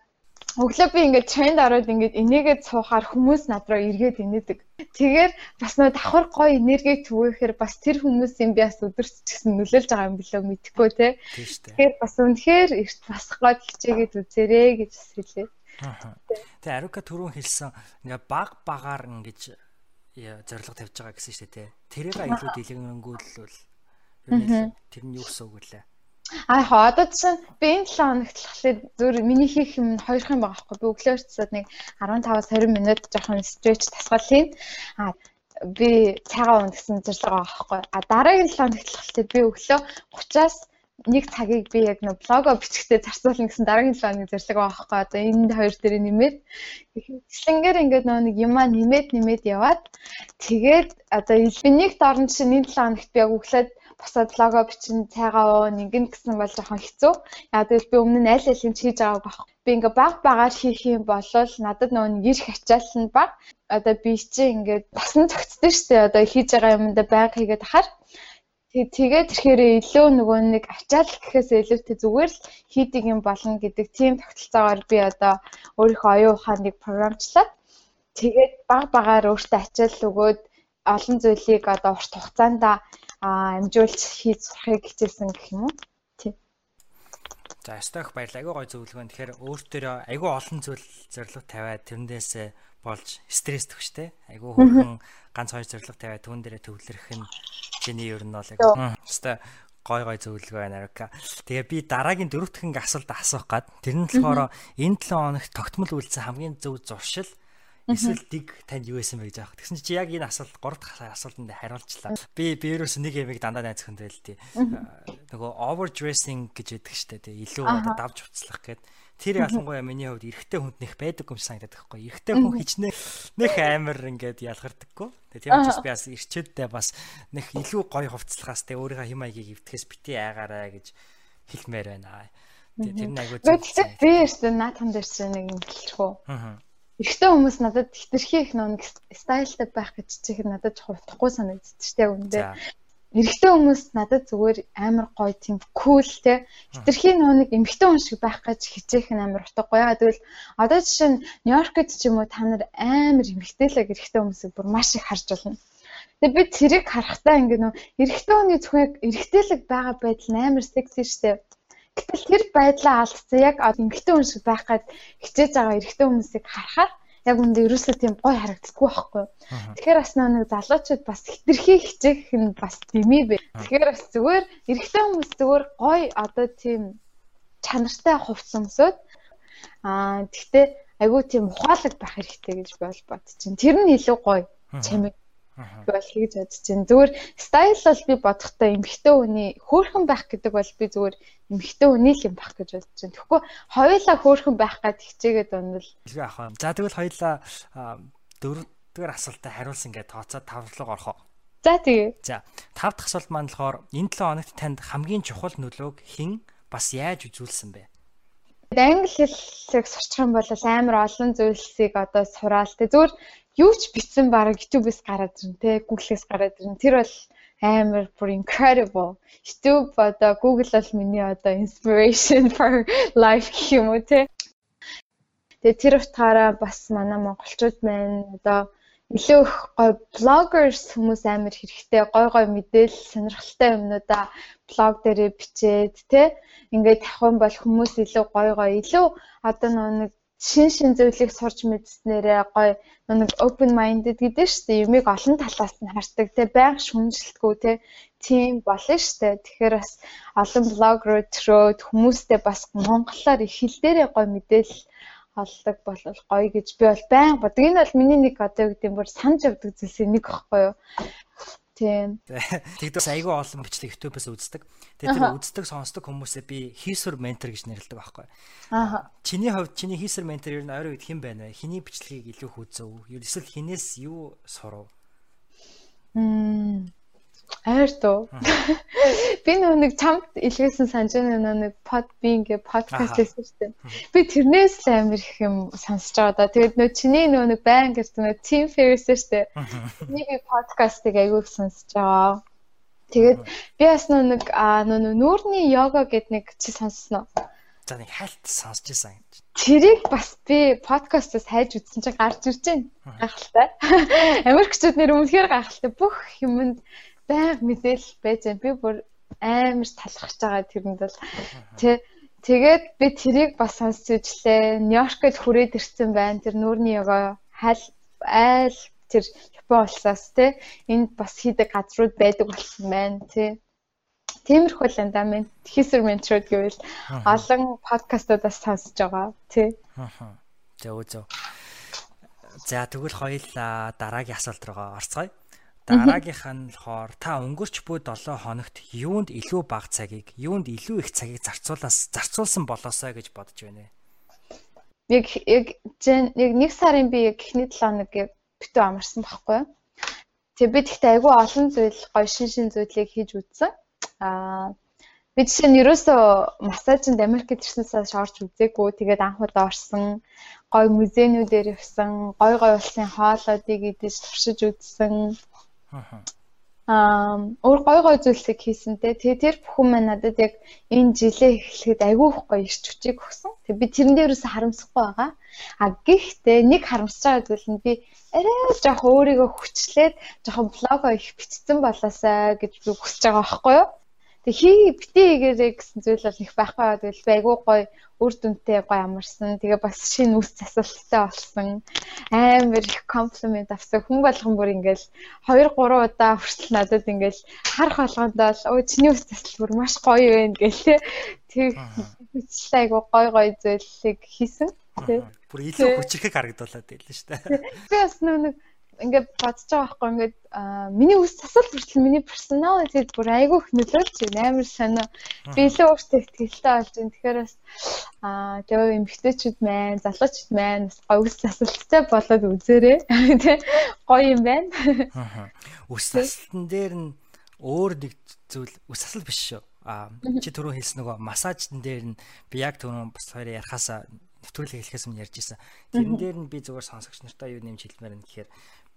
Өглөө би ингээд тренд ороод ингээд энийгээ цуухаар хүмүүс над руу эргээд инээдэг. Тэгэхээр бас нөө давхар гоё энергийг түгээхээр бас тэр хүмүүсийн би бас өдөрч гэсэн нөлөөлж байгаа юм билүү мэдэхгүй те. Тэгэхээр бас үнэхээр эрт басах гол хичээгээд үзээрэй гэж хэлээ. Тэгээ Арука түрүүн хэлсэн ингээ баг багаар ингэж зориг тавьж байгаа гэсэн шүү дээ. Тэрийг илүү дэлгэнэнгүүлвэл тэр нь юу гэсэн үг вэ? Аа яг одоо чинь би энэ 7 хоногт болохоор зүр миний хийх юм хоёр юм байгаа байхгүй. Би өглөө цэцэд нэг 15-аас 20 минут жоохон стретч тасгал хийн. Аа би цагаан уун гэсэн зорилго байгаа байхгүй. А дараагийн 7 хоногт болохоор би өглөө 30-аас нэг цагийг би яг нөө блого бичгтээ зарцуулна гэсэн дараагийн 7 хоногийн зорилго байгаа байхгүй. Одоо энэ хоёр дээр нэмээд ихлэнгээр ингээд нэг юмаа нэмээд нэмээд яваад тэгээд одоо би нэг дорн чинь энэ 7 хоногт би яг өглөөд босоод лого бичин цайгаа уу нэгэн гэсэн бол жоохон хэцүү. Яа тэгвэл би өмнө нь аль нь хийж байгааг баг. Би ингээ баг багаар хийх юм бол надад нөгөө нэг ирэх ачаал нь баг. Одоо би чи ингээд басан зөгцдөө штэ одоо хийж байгаа юмдаа байг хийгээд ахаар тэгээд тэгэхээр илүү нөгөө нэг ачаал гэхээс илүүтэй зүгээр л хийдэг юм болно гэдэг тийм тогтолцоогоор би одоо өөрийнхөө оюун ухааныг програмчлаад тэгээд баг багаар өөртөө ачаал өгөөд олон зүйлийг одоо урт хугацаанд амжуулж хийж сурахыг хичээсэн гэх юм уу. За сток баярлалаа. Айгуу гой зөвлөгөө. Тэгэхээр өөртөө айгуу олон зүйл зорилго тавиад тэрнээсээ болж стресс төгштэй. Айгуу хөрхөн ганц хоёр зорилго тавиад түүн дээрээ төвлөрөх нь чиний ер нь бол яг хэвээ гой гой зөвлөгөө байна Арка. Тэгээ би дараагийн дөрөв дахин асуулт асуух гад тэр нь болохоор энэ 7 хоногт тогтмол үйлцэн хамгийн зөв зуршил Эсвэл dig танд юу байсан бэ гэж аах. Тэгсэн чи яг энэ асуулт 3 дахь асуултанд хариулчлаа. Би би ерөөс нэг ямиг дандаа найз хүнд байл тий. Нөгөө overdressing гэж яддаг штэ тий. Илүү одоо давж уцлах гэд. Тэр ялангуяа миний хувьд эрэгтэй хүнд нэх байдаг юм санагдаад байхгүй. Эрэгтэй хүн хичнээн нэх амар ингээд ялгардаггүй. Тэгээ тийм учраас би бас ирчээддээ бас нэх илүү гоё хувцлахаас тэгээ өөрийнхөө хим маягийг эвтгэхээс бити айгаарай гэж хэлмээр байна. Тэгээ тэр нь айгуу. Би өөртөө наатхан дээр чинь нэг юм хэлэх үү. Аа Эхтэй хүмүүс надад хитрхи их нэг стайлтай байх гэж чих надад хувтахгүй санагдчих штеп үндэ. Эрэгтэй хүмүүс надад зүгээр амар гоё тийм кул те хитрхи нэг эмэгтэй хүн шиг байх гэж хичээх нь амар утгагүй. Яа тэгвэл одоо жишээ нь Нью-Йоркд ч юм уу та нар амар эмэгтэйлэг эрэгтэй хүмүүсийг бүр маш их харж байна. Тэгээ би тэрийг харахтаа ингээ нөө эрэгтэй хүний зөвхөн эрэгтэйлэг байгаа байдал амар секси штеп Гэтэл тэр байдлаа алдсан яг эмгэгтэй хүн шиг байх гад хичээж байгаа эрэгтэй хүмүүсийг харахаар яг үндэ ерөөсөө тийм гой харагддаггүй байхгүй. Тэгэхээр бас нэг залуучууд бас хитрхи хичээх нь бас дэмий бэ. Тэгэхээр бас зүгээр эрэгтэй хүмүүс зүгээр гой одоо тийм чанартай хувцсамсууд аа тэгтээ айгүй тийм ухаалаг байх хэрэгтэй гэж бол бодчихин. Тэр нь илүү гоё чамиг бол хийж бодож байна. Зүгээр стайл бол би бодохдоо эмхтэй хүний хөөрхөн байх гэдэг бол би зүгээр эмхтэй хүний л юм байх гэж бодож байна. Тэгэхгүй хоёулаа хөөрхөн байх гад хичээгээд онвол. За тэгвэл хоёулаа дөрөвдүгээр асуултад хариулсан ингээд тооцоод тавлог орох уу? За тэгээ. За тав дахь асуулт маань болохоор энэ 7 хоногт танд хамгийн чухал нөлөөг хэн бас яаж үзүүлсэн бэ? Англи хэлийг сурчих юм бол амар олон зүйлсийг одоо сураал. Тэ зүгээр юу ч бичсэн баг YouTube-с гараад ирнэ те Google-с гараад ирнэ. Тэр бол амар бүр incredible. YouTube одоо Google бол миний одоо inspiration for life гэх юм уу те. Тэгээ тэр утгаараа бас манай монголчууд маань одоо илүү их гой блогерс хүмүүс амар хэрэгтэй гой гой мэдээлэл сонирхолтой юмнуудаа блог дээрээ бичээд те ингээд тавих бол хүмүүс илүү гой гой илүү одоо нэг шин шин зүйлийг сурч мэдснээрээ гоё нэг open minded гэдэг шүү дээ. Юмыг олон талаас нь хардаг те байнга шүмжилтгүй те тийм болно шүү дээ. Тэгэхээр бас олон блог руу төрөөд хүмүүстэй бас монголоор их хэл дээрээ гоё мэдээлэл олдог болол гоё гэж би бол байнга бодог. Энэ бол миний нэг одоо юу гэдэг юм бүр санаж явдаг зүйлсийн нэг байхгүй юу. Тийм. Тэгдээс айгүй олон бичлэг YouTube-аас үздэг. Тэгээд тэр үздэг сонсдог хүмүүсээ би хийсвэр ментор гэж нэрлэдэг байхгүй. Аа. Чиний хувьд чиний хийсвэр ментор ер нь ойрын үед хэн байна вэ? Хиний бичлэгийг илүү хүзв? Эсвэл хинээс юу сурав? Мм. Айр туу. Би нөгөө нэг чамд илгээсэн санаж байна нэг би ингээ подкаст хийсэн. Би тэрнээс л амар их юм сонсож байгаа да. Тэгээд нөгөө чиний нөгөө нэг байн гэж нөгөө team шүү дээ. Миний би подкастыг айгүй их сонсож байгаа. Тэгээд би бас нэг нөгөө нүүрний йога гэд нэг чи сонссноо. За нэг хальт сонсч байсан гэж. Тэрийг бас би подкастаас хайж үзсэн чинь гарч ирж байна. Гайхалтай. Америкчууд нэр үнэхээр гайхалтай. Бүх юмд байг мэдээлэл байж байна. Би бүр амар талархаж байгаа тэрэнд бол тэ тэгээд би тэрийг бас сонсч ижлээ. Нью-Йоркд хүрээд ирсэн байна. Тэр нүүрний ёго хайл айл тэр Япон улсаас те энд бас хийдэг газрууд байдаг болсон байна тий. Тиймэрхүү л андаа мен хийсэр ментрүүд гэвэл олон подкастуудаас сонсож байгаа тий. Аа. Зөв зөв. За тэгвэл хоёул дараагийн асуулт руугаа орцгоё. Дараагийнх нь болохоор та өнгөрч буй 7 хоногт юунд илүү бага цагийг, юунд илүү их цагийг зарцуулаас зарцуулсан болоосоо гэж бодож байна. Яг яг яг нэг сарын би яг эхний 7 хоног яг битүү амарсан байхгүй. Тэгээ би тэгтээ айгүй олон зүйл гоё шин шин зүйлийг хийж үзсэн. Аа би жишээ нь ерөөсөө массажинд Америкт ирснээс орж үзээгүй. Тэгээд анх удаа орсон гоё музейнүүдээр явсан, гоё гоё улсын хоолоодыг идэж туршиж үзсэн. Аа өөр гой гой зүйлсийг хийсэн те. Тэгээ тэр бүхэн маань надад яг энэ жилээ эхлэхэд айгүй их гоё ирч хүчийг өгсөн. Тэгээ би тэрэн дээрээс харамсахгүй байгаа. А гэхдээ нэг харамсаж байгаа зүйл нь би арай жоох өөрийгөө хүчлээд жоохон блого их бичсэн болоосаа гэж би хүсэж байгаа байхгүй юу? Тэг хий битээ хийгээрэй гэсэн зүйл бол их байхгүй байгаа. Тэгэл айгүй гоё үр дүнтэй гоё амарсан. Тэгээ бас шинэ үс засалттай болсон. Амар их комплимент авсан. Хүн болгон бүр ингээл 2 3 удаа хүртэл надад ингээл харах болгондоо л өө чиний үс засал бүр маш гоё байна гээл тэг. Тэг айгүй гоё гоё зүйлийг хийсэн. Тэг. Бүр илүү хүчрэхэг харагдуулаад байлаа шүү дээ. Би бас нэг ингээд бодож байгаа байхгүй ингээд миний үс засал хүртэл миний personality бүр айгүй их нөлөөлж байна. Амар сонио. Би илүү өөртөө ихтэй болж байна. Тэгэхээр бас аа тэгээ эмгтээчүүд маань, залуучууд маань бас гоё үс засалтай болоод үзээрэй. Тэ гоё юм байна. Үс засалтан дээр нь өөр нэг зүйл үс засал биш шүү. Аа чи түрүү хэлсэн нөгөө массажн дээр нь би яг түрүү бас хоёр ярахаасаа нэвтрүүлэг хэлэхээс өмнө ярьж исэн. Тэрэн дээр нь би зүгээр сонсогч нартай юу нэмж хэлмээр нь гэхээр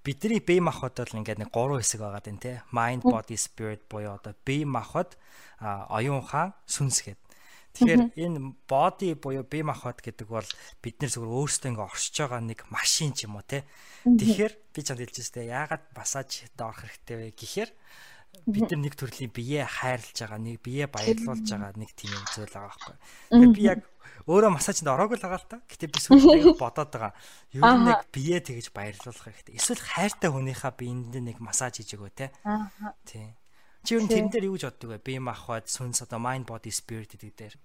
бидний бие махбод бол ингээд нэг гурван хэсэг байгаа дээ тий. Mind, body, spirit буюу одоо бие махбод, оюун ухаан, сүнс гэдэг. Тэгэхээр энэ body буюу бие махбод гэдэг бол бид нэр зүгээр өөрсдөө ингээ оршиж байгаа нэг машин ч юм уу тий. Тэгэхээр би чамд хэлж өстэй яагаад массаж орох хэрэгтэй вэ гэхээр бид нар нэг төрлийн бие хайрлаж байгаа, нэг бие баярлуулж байгаа нэг тийм юм зүйл байгаа байхгүй. Тэгэхээр би яг өөрөө массажинд ороогүй л байгаа л та. Гэтэ би сүүлдээ бодоод байгаа. Ер нь нэг бие тэгэж баярлуулах хэрэгтэй. Эсвэл хайртай хүнийхээ биеинд нэг массаж хийж өгөө те. Тий. Чи ер нь тэрэн дээр юу гэж боддог вэ? Бие махбод, сүнс одоо mind body spirit гэдэг дээр.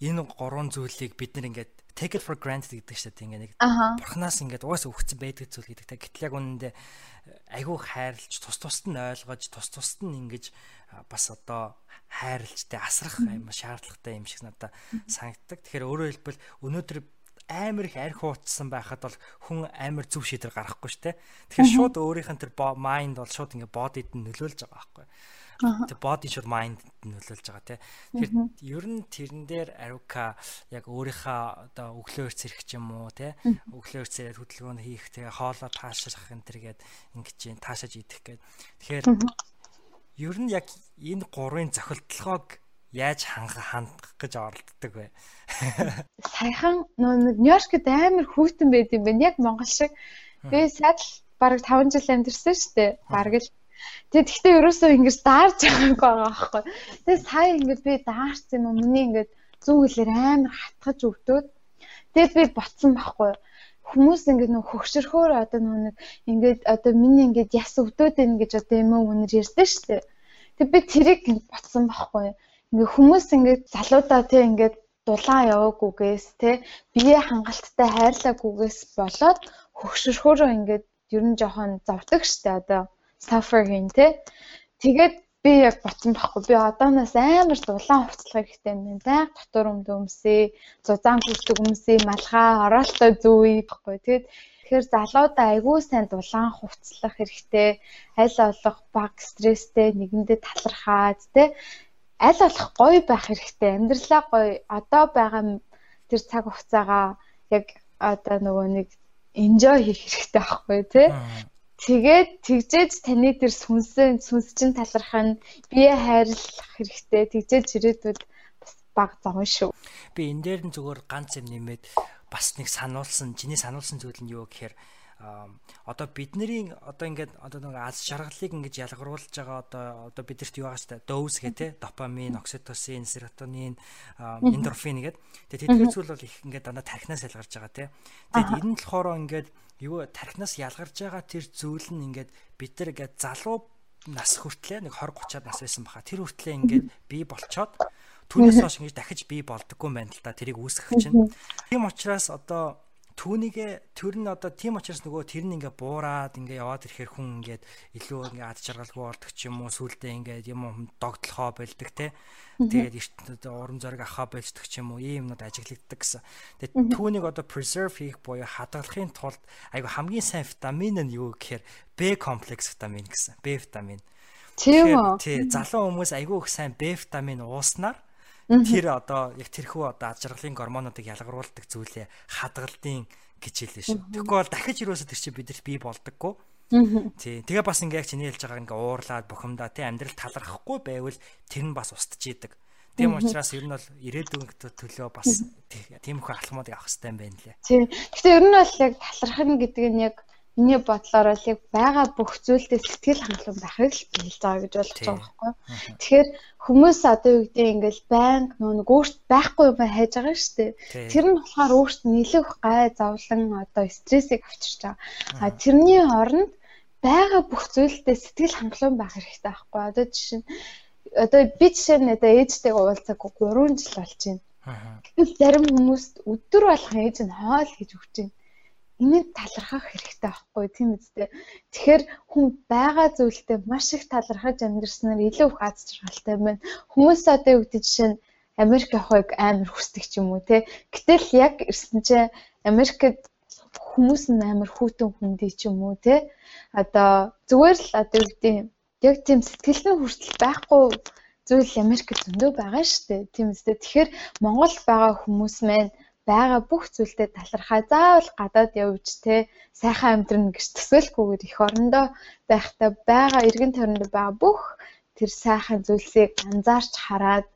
Энэ гурван зүйлийг бид нар ингээд take it for granted гэдэг шүү дээ. Ингээ нэг бурхнаас ингээд угаасаа өгсөн байдаг зүйл гэдэг. Гэтэл яг үнэндээ айгүй хайрлж, тус тусад нь ойлгож, тус тусад нь ингэж бас одоо хайрлжтэй асрах юм шаардлагатай юм шиг надад санагддаг. Тэгэхээр өөрөөр хэлбэл өнөөдөр амар их арх уутсан байхад бол хүн амар зөв шийдвэр гаргахгүй шүү дээ. Тэгэхээр шууд өөрийнх нь тэр майнд бол шууд ингээ бодид нь нөлөөлж байгаа байхгүй. Тэр body шууд mind нөлөөлж байгаа тий. Тэгэхээр ер нь тэрэн дээр Арука яг өөрийнхөө одоо өглөө эрс ирэх юм уу тий. Өглөө эрс ирээд хөдөлгөөн хийх тэгээ хоолоо таашрах энэ төргээд ингэж чинь таашааж идэх гээд. Тэгэхээр ер нь яг энэ гурвын зохилтолгоог яаж хандах гэж оролддог вэ? Саяхан нөө Нью-Йоркд амар хүүтэн байд юм байна. Яг Монгол шиг. Би сайд л бараг 5 жил амьдэрсэн шүү дээ. Бараг л. Тэгээ тэгтээ ерөөсөө ингэж даарч байгаагүй байгаа байхгүй. Тэгээ сая ингэж би даарч юм уу? Миний ингэж зүү хэлээр амар хатгаж өвдөөд. Тэгээд би ботсон байхгүй хүмүүс ингээд нөх хөгшөрхөөр одоо нэг ингээд одоо миний ингээд яс өвдөөд байна гэж одоо юм уу үнэр ярьдэн штэ. Тэг би тэрийг ботсон байхгүй. Ингээ хүмүүс ингээд залуудаа тий ингээд дулаан яваагүйгээс тий бие хангалттай хайрлаагүйгээс болоод хөгшөрхөөрөө ингээд ер нь жоохон завдаг штэ одоо suffer хийн тий. Тэгээд би яг ботсон байхгүй. Би одооноос амар дулаан хувцлах хэрэгтэй юм. Баян дотор өмдөө өмсөө, зузаан гүсдэг өмсөө, малгай, ороолтой зүүе гэхгүй. Тэгээд тэгэхээр залуудаа айгүй сайн дулаан хувцлах хэрэгтэй. Аль болох баг стресстэй, нэгэндээ талархаад тэ аль болох гоё байх хэрэгтэй. Амьдралаа гоё одоо байгаа тэр цаг хугацаагаа яг одоо нөгөө нэг enjoy хийх хэрэгтэй байхгүй тий. Тэгээд тэгжээж таны тэр сүнсэн сүнс чинь талархах нь бие хайрлах хэрэгтэй. Тэгжээж ирээдүйд бас баг зовно шүү. Би энэ дээр нь зүгээр ганц юм нэмээд бас нэг сануулсан, чиний сануулсан зүйл нь юу гэхээр одоо бидний одоо ингээд одоо нэг аз жаргалыг ингэж ялгаруулж байгаа одоо одоо бидэрт юу байгаа ч доуз гэх те допамин, окситоцин, серотонин, эндорфин гэдэг. Тэгээд тэдгээр зүйл бол их ингээд дандаа тархинаас ялгарч байгаа те. Тэгээд энэ нь болохоор ингээд юу тархинаас ялгарч байгаа тэр зүйл нь ингээд бид нар ингээд залуу нас хүртлээ нэг 20 30-аад нас байсан баха. Тэр хүртлээ ингээд бий болчоод түүнээс хойш ингэж дахиж бий болдоггүй юм байна л да. Тэрийг үүсгэх чинь. Тийм учраас одоо түүнийгээ тэр нь одоо тийм учраас нөгөө тэр нь ингээ буураад ингээ яваад ирэхээр хүн ингээд илүү ингээ ад жаргалгүй болдог ч юм уу сүулдэ ингээ юм догтлохоо болдог те тэгээд эрт урам зориг авахаа болдог ч юм уу ийм юмнууд ажиглагддаг гэсэн. Тэгээд түүнийг одоо preserve хийх буюу хадгалахын тулд айгу хамгийн сайн витамин нь юу гэхээр B комплекс витамин гэсэн. B витамин. Тийм үү? Тий, залуу хүмүүс айгүй их сайн B витамин ууснаар тэр одоо яг тэрхүү одоо ад жаргалын гормонуудыг ялгаруулдаг зүйлээ хадгалдیں۔ гэж хэлсэн шүү. Тэгэхгүй бол дахиж юусоо тэр чинь бидэрт бий болдоггүй. Тий. Тэгээ бас ингээ яг чиний хэлж байгаа ингээ уурлаад бухимдаа тий амьдрал талархахгүй байвал тэр нь бас устж идэг. Тийм учраас ер нь бол ирээдүйн төлөө бас тийм их алхмуудыг авах хэрэгтэй юм байна лээ. Тийм. Гэхдээ ер нь бол яг талархна гэдэг нь яг миний бодлоор бол яг байгаа бүх зүйлдээ сэтгэл хангалуун байхыг л байгаа гэж болж байгаа байхгүй. Тэгэхээр хүмүүс одоо юу гэдэг ингээл банк нөө өөрт байхгүй юм хайж байгаа шүү дээ. Тэр нь болохоор өөрт нэлээд гай зовлон одоо стрессийг авчирч байгаа. А тэрний оронд байгаа бүх зүйлдээ сэтгэл хангалуун байх хэрэгтэй байхгүй. Одоо жишээ нь одоо би жишээ нь одоо ээжтэйгээ уулзаагүй 3 жил болж байна. Гэтэл зарим хүмүүст өдөр болгон ээж нь хоол хийж өгч байна энийг талархах хэрэгтэй байхгүй тийм үстэй. Тэгэхээр хүн байгаа зүйлдээ маш их талархаж амьдрснаар илүү их аз жаргалтай байна. Хүмүүс одоо юу гэдэг жишээ нь Америк явахыг амар хүсдэг ч юм уу те. Гэтэл яг ирсэн чинь Америкт хүмүүс нь амар хүүтэн хүндий ч юм уу те. Одоо зүгээр л одоо юу гэдэг яг тийм сэтгэлдээ хүртэл байхгүй зүйл Америкт зөндөө байгаа шүү дээ. Тийм үстэй. Тэгэхээр Монгол байгаа хүмүүс маань байгаа бүх зүйлдээ талархаа. Заавал гадаад явж те сайхан амьдрна гэж төсөөлөхгүйгээр их орондоо байхдаа байгаа эргэн тойронд байгаа бүх тэр сайхан зүйлсийг анзаарч хараад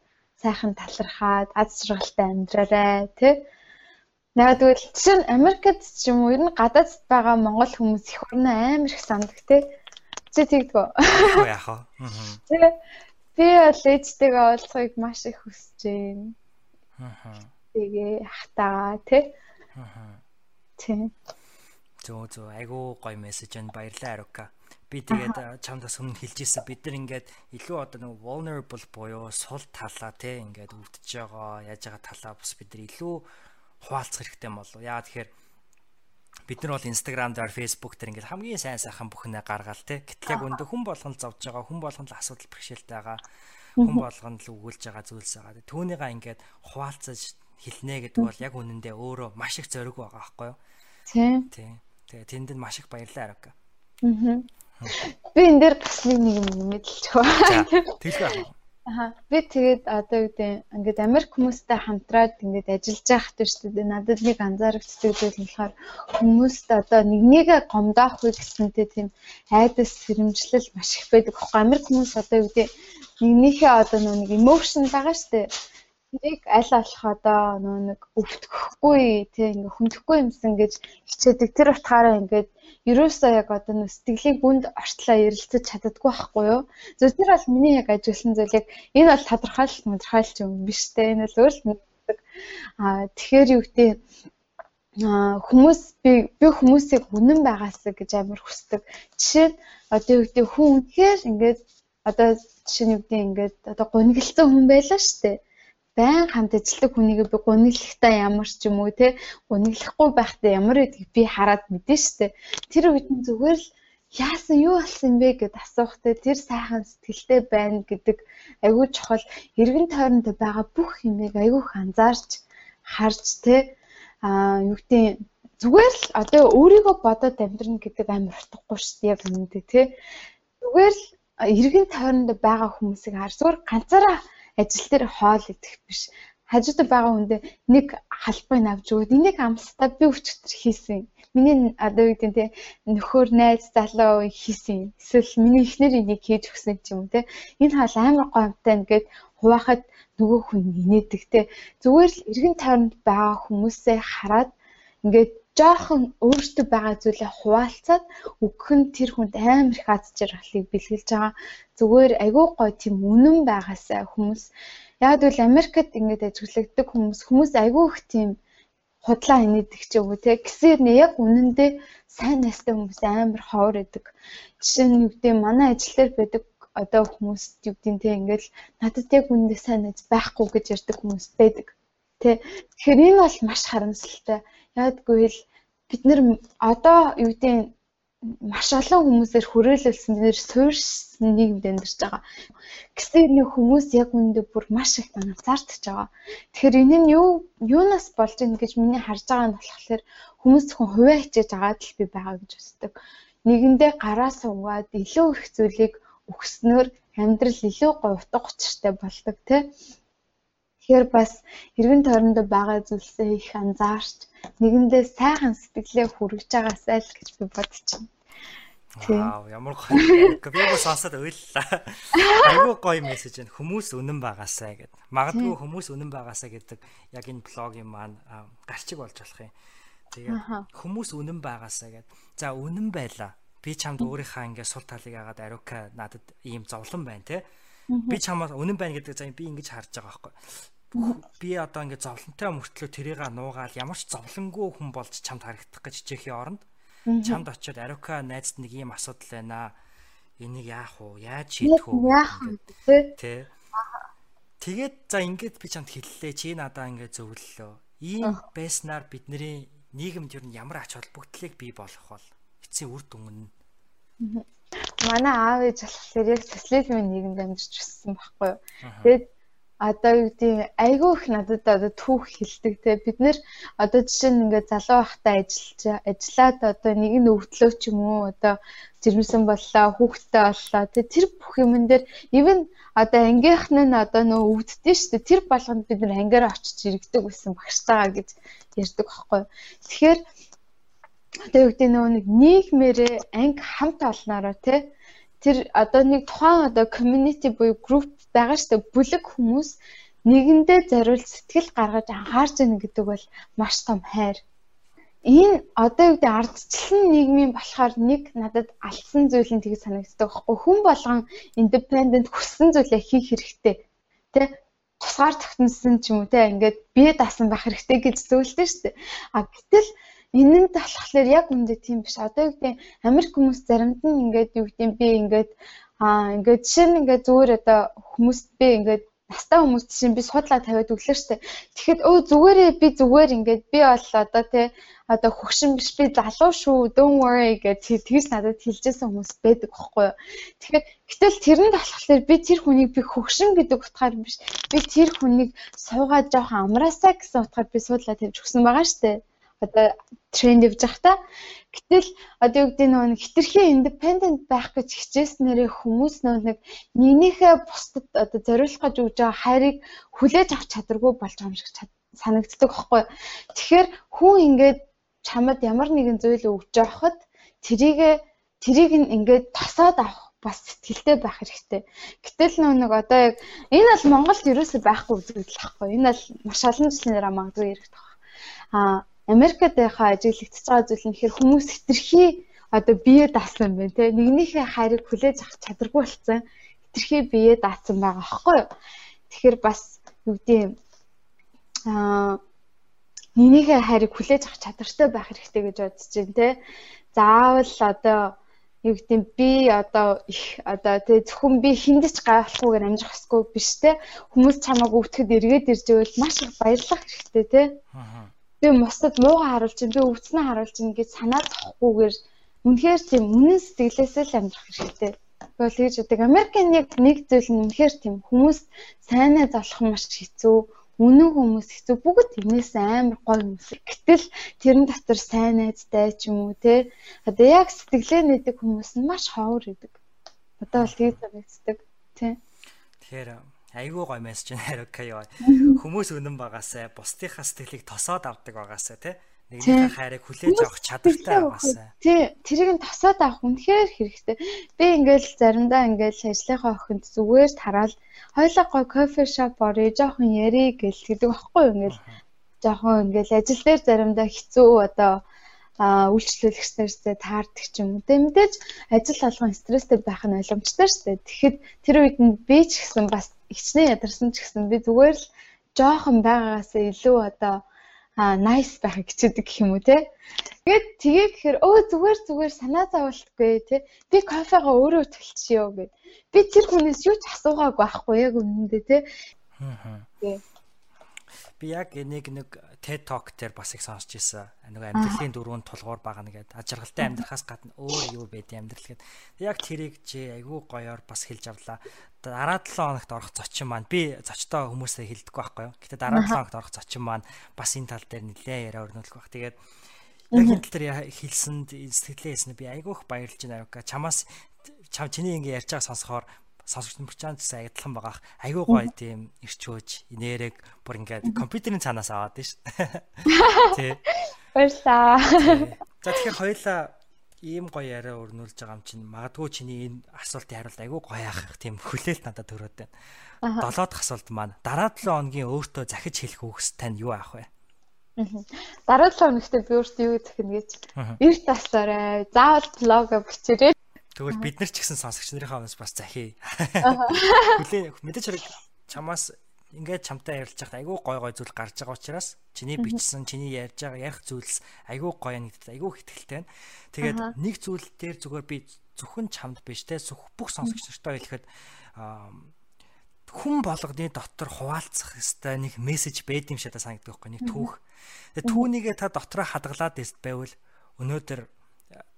сайхан талархаад аз жаргалтай амьдраарай те. Яагаад гэвэл жишээ нь Америкт ч юм уу ер нь гадаадд байгаа монгол хүмүүс их орно амар их сандаг те. Чи тэгдэггүй? Яах вэ? Би бол ээжтэйгээ уулзахыг маш их хүсэж байна. Аа тэгээ хатаа тий. Аа. Тий. Зөө зөө айгуу гоё мессеж энэ баярлалаа Арука. Би тэгээд чамдас өмнө хэлж ирсэн бид нар ингээд илүү одоо нэг vulnerable буюу сул талаа тий ингээд өвдөж байгаа яаж байгаа талаа бас бид нар илүү хуваалцах хэрэгтэй болов. Яа тэгэхээр бид нар бол Instagram дээр Facebook дээр ингээд хамгийн сайн сайхан бүхнээ гаргаал тий. Гэтэл яг өндө хүн болгонд зовж байгаа хүн болгонд асуудал бэрхшээлтэй байгаа хүн болгонд л өгүүлж байгаа зүйлс байгаа. Түүнийгаа ингээд хуваалцаж хэлнэ гэдэг бол яг үнэндээ өөрөө маш их зориг байгаа байхгүй юу? Тийм. Тийм. Тэгээ тэнд нь маш их баярлалаа Арка. Аа. Би энэ дээр бас нэг юм мэдэлч байна. Тэгэлгүй. Аа би тэгээд одоо юу гэдэг ингээд Америк хүмүүстэй хамтраад ингээд ажиллаж байхад шүү дээ надад нэг анзаарэгддэг зүйл нь болохоор хүмүүст одоо нэг нэгэ гомдоох үе гэсэнтэй тийм айдас сэрэмжлэл маш их байдаг. Америк хүмүүс одоо юу гэдэг нэгнийхээ одоо нэг эмошн байгаа шүү дээ тэрийг аль болох одоо нөө нэг өвтгөхгүй тий ингээ хүндэхгүй юмсан гэж хичээдэг тэр утгаараа ингээд ерөөсөө яг одоо нөө сэтгэлийн гүнд ортлоо ярилцаж чаддаггүй байхгүй юу. Зөв тэр бол миний яг ажилласан зүйл яг энэ бол тодорхойлт тодорхойлч юм биш тий энэ бол өөр. Аа тэгэхээр юу гэдэг а хүмүүс би би хүмүүсийг үнэн байгаасаа гэж амар хүсдэг. Жишээ нь одоо юу гэдэг хүн үнэхээр ингээд одоо жишээ нь юу гэдэг ингээд одоо гунигэлцэн хүн байлаа шүү дээ байн хамт ажилладаг хүнийг би гуниглахтаа ямар ч юм уу те гуниглахгүй байхдаа ямар гэдгийг би хараад мэдэн штэ тэр үед нь зүгээр л яасан юу болсон бэ? гэд асуухтай тэр сайхан сэтгэлтэй байна гэдэг айгүй чухал эргэн тойронд байгаа бүх юмыг айгүйх анзаарч харж те а юу гэдэг зүгээр л одоо өөрийгөө бодоод амьдрна гэдэг амар утгагүй шүү дээ яг үнэндээ тий зүгээр л эргэн тойронд байгаа хүмүүсийг хар зүгээр ганцаараа ажил дээр хоол идэх биш. Хажуудаа байгаа хүндээ нэг халбыг авч өгөөд энийг амстай би өчтөр хийсэн. Миний одоо нь те нөхөр найз залуу хийсэн. Эсвэл миний эхнэр энийг хийж өгсөн ч юм те. Энэ хаал амар гомтой нэгэд хуваахад нөгөө хүн инээдэг те. Зүгээр л эргэн тойронд байгаа хүмүүсээ хараад ингээд жоохон өөртөө байгаа зүйлээ хуваалцаад өгөх нь тэр хүнд амар их аз жаргалыг бэлгэлж байгаа. Зүгээр айгүй гой тийм үнэн байгаасаа хүмүүс яг л Америкт ингэж ажиглагддаг хүмүүс хүмүүс айгүй их тийм худлаа инээдэг ч юм уу те гэсээр нэ яг үнэндээ сайн найстай хүмүүс амар ховор идэг. Жишээ нь юу гэдэг манай ажил дээр байдаг одоо хүмүүс юу гэдэг те ингээл надад яг үнэндээ сайн найз байхгүй гэж ярьдаг хүмүүс байдаг. Тэ тэгэхээр энэ бол маш харамсалтай. Яадгүй л бид нэр одоо юу гэдэг маш олон хүмүүсээр хүрээлүүлсэн бид нэр суурьсан нийгэмд амьдарч байгаа. Гэсэн нэг хүмүүс яг үүндээ бүр маш их анзаардж байгаа. Тэгэхээр энэ нь юу юунаас болж ийн гэж миний харж байгаа нь болохоор хүмүүс зөвхөн хувиа хичээж агаад л би байгаа гэж үздэг. Нэгэндээ гараа суугаад илүү их зүйлийг өгснөөр амьдрал илүү гоё утга учиртай болдог тий. Тэгэхээр бас эргэн тойронд байгаа зүйлсээ их анзаарч нэгэндээ сайхан сэтгэлээ хүргэж байгаасай л гэж би бодож байна. Вау, ямар гоё. Бүр сонсоод уйллаа. Айгуу гоё мессеж байна. Хүмүүс үнэн байгаасаа гэд. Магадгүй хүмүүс үнэн байгаасаа гэдэг яг энэ блогийн маань гарчиг болж болох юм. Тэгээд хүмүүс үнэн байгаасаа гэд. За үнэн байлаа. Би чамд өөрийнхөө ингээ сул талыг агаад ариука надад ийм зовлон байна те. Би чамаас үнэн байна гэдэг за би ингэж харж байгаа байхгүй. Би одоо ингээ зовлонтой мөртлөө тэрийг нуугаал ямар ч зовлонгүй хүн болж чамд харагдах гэж хичээхийн оронд чамд очиод Арука найзд нэг ийм асуудал байна. Энийг яах вэ? Яаж шийдэх вэ? Тэ. Тэгээд за ингээд би чамд хэллээ. Чи надаа ингээд зөвлөлөө. Ийм байснаар бидний нийгэмд юу ямар ач холбогдлыг бий болгох бол эцсийн үр дүн нь. Манай аав ээж болохоор яг социализмын нийгэмд амьдарч өссөн байхгүй юу. Тэгээд одоо юу гэдэг айгүй их надад одоо түүх хилдэг те. Бид нэр одоо жишээ нь ингээд залуу байхдаа ажиллаж ажиллаад одоо нэг нь өвдлөө ч юм уу одоо жирэмсэн боллоо хүүхдтэй боллоо те. Тэр бүх юмн дээр even одоо ангийнх нь одоо нөө өвддөө шүү дээ. Тэр болгонд бид нэр ангиараа очиж иргэдэг байсан багштайгаа гэж ярьдаг байхгүй тэгэхээр одоо юу гэдэг нөө нэг нийгмээрээ анги хамт олноороо те. Тэр одоо нэг тухайн одоо community буюу group байгаа штэ бүлэг хүмүүс нэгэндээ зориулж сэтгэл гаргаж анхаарч яах гэдэг бол маш том хайр. Энэ одоо юу гэдэг ардчлан нийгмийн болохоор нэг надад алдсан зүйл нь тийг санагддаг байхгүй хүн болгон independent хүссэн зүйлээ хийх хэрэгтэй. Тэ тусгаар тогтносон ч юм уу те ингээд бие даасан байх хэрэгтэй гэж зөвлөдөө шүү дээ. А гэтэл энэ нь болохоор яг үндэ тийм биш. Одоо юу гэдэг Америк хүмүүс заримд нь ингээд юу гэдэг би ингээд аа ингээд жишээ нь ингээд зүгээр одоо хүмүүст би ингээд настай хүмүүс чинь би судлаа тавиад өглөө штэ. Тэгэхэд өө зүгээрээ би зүгээр ингээд би бол одоо тий одоо хөгшин биш би залуу шүү don't worry гэж тэгж надад хэлжсэн хүмүүс байдаг байхгүй юу. Тэгэхээр гэтэл тэрэнд болохоор би тэр хүнийг би хөгшин гэдэг утгаар биш. Би тэр хүнийг суугаад жоохон амраасаа гэсэн утгаар би суудлаа тавьж өгсөн байгаа штэ одоо тренд явж байгаа та. Гэтэл одоо юу гэдэг нөгөө хитрхи independent байх гэж хичээснээрээ хүмүүс нэг нэгнийхээ бусдад одоо зориулах гэж өгж байгаа хайрыг хүлээж авах чадваргүй болж байгаа юм шиг санагддаг байхгүй. Тэгэхээр хүн ингээд чамд ямар нэгэн зүйл өгж явахад тэрийг тэрийг ингээд тосоод авах бас сэтгэлтэй байх хэрэгтэй. Гэтэл нөө нэг одоо яг энэ бол Монголд ерөөсөй байхгүй үзэгдэл байхгүй. Энэ бол маш олон жилийн дараа магадгүй яригдах. Аа Америкт байхаа ажиглагдчихж байгаа зүйл нь хэр хүмүүс хитрхи одоо бие даасан байна те нэгнийхээ хайрыг хүлээж авах чадваргүй болсон. Хитрхи бие даасан байгаа аахгүй юу? Тэгэхээр бас юу гэдэг аа нэгнийхээ хайрыг хүлээж авах чадвартай байх хэрэгтэй гэж бодож байна те заавал одоо юу гэдэг би одоо их одоо тэг зөвхөн би хиндэж гайхалгүйгээр амжих хэсгүй биш те хүмүүс чамайг өвтгöd эргээд ирж байвал маш их баярлах хэрэгтэй те аа би мустад муугаа харуулж чинь би өвцнөө харуулж чинь гэж санаа зовхгүйгээр үнэхээр тийм үнэн сэтгэлээсээ л амьдрах хэрэгтэй. Тэгвэл тэгж үүдэг Америкийн нэг нэг зүйл нь үнэхээр тийм хүмүүс сайнаа золох нь маш хэцүү үнэн хүмүүс хэцүү бүгд тэрнээс амар гоё хүмүүс. Гэтэл тэрэн дотор сайн найзтай ч юм уу те. Одоо яг сэтгэлээ нэдэг хүмүүс нь маш ховор гэдэг. Одоо бол тийм санагддаг тий. Тэгэхээр айгүй гой мессеж нэр окей. Хүмүүс үнэн багасаа бусдынхаа сэтгэлийг тосоод авдаг багасаа тий нэгнийхээ хайрыг хүлээж авах чадвартай байгаасаа. Тий, тэрийг нь тосоод авах үнэхээр хэрэгтэй. Би ингээл заримдаа ингээл ажлынхаа охинд зүгээр тараал хоёлаа гой кофе шоп орё, жоохон ярий гэл гэдэг багхгүй юу ингээл жоохон ингээл ажил дээр заримдаа хэцүү одоо а үйлчлүүлэгчнэртэй таардаг ч юм уу. Тэ мэдээж ажил болгон стресстэй байх нь ойлгомжтой шүү дээ. Тэгэхэд тэр үед нь би ч гэсэн бас хичнээн ядарсан ч гэсэн би зүгээр л жоохон байгаагаас илүү одоо а nice байхыг хичээдэг гэх юм уу те. Тэгээд тгээ гэхээр өө зүгээр зүгээр санаа зовлтгүй те. Би кофегаа өөрөө төлчихё гэд. Би тэр хүнээс юу ч асуугаагүй байхгүй яг үнэндээ те. Аа. Би яг нэг нэг TED Talk дээр бас их сонсч ирсэн. Нөгөө амьдралын дөрвөн тулгуур багна гэдэг. Ажиргалтай амьдрахаас гадна өөр юу байд амьдрал гэдэг. Яг тэрийг чи айгүй гоёор бас хэлж авлаа. Дараа 7 хоногт орох зочин маань би зочтой хүмүүсээ хэлдэггүй байхгүй юу. Гэтэ дараа 7 хоногт орох зочин маань бас энэ тал дээр нэлээ яриа өрнүүлэх баг. Тэгээд яг энэ тал дээр хэлсэнд сэтгэлээ хэлснэ би айгүйх баярлж байна. Чамаас чам чиний ингэ ярьж байгаа сонсохоор сонсогч нар ч гэсэн адилхан байгаа. Айгүй гоё тийм ирчөөж инээрэг бүр ингээд компьютерийн цаанаас аваад тийм шүү. Тий. Баярлаа. За тэгэхээр хоёлаа ийм гоё яриа өрнүүлж байгаа юм чинь магадгүй чиний энэ асуултын хариулт айгүй гоё ах тийм хүлээлт надад төрөөд байна. Долоод асуулт маань дараа 7 хоногийн өөртөө захиж хэлэх үгс тань юу аах вэ? Дараа 7 хоногт би өөртөө юу захих гэж эрт таслаарай. Заавал блог бичээрэй. Тэгвэл бид нар ч гэсэн сонсогч нарын хаанаас бас захий. Хүлээ мэдээж хэрэг чамаас ингээд чамтай ярилж байхад айгүй гой гой зүйл гарч байгаа учраас чиний бичсэн, чиний ярьж байгаа ярих зүйлс айгүй гоё нэгдэт айгүй ихтгэлтэй байна. Тэгээд нэг зүйл дээр зүгээр би зөвхөн чамд биш те бүх сонсогч нартай хэлэхэд хүн болгоны дотор хуваалцах хэвээр нэг мессеж байд юм шиг та санагддаг байхгүй нэг түүх. Тэгээд түүнийгээ та дотроо хадгалаад байвал өнөөдөр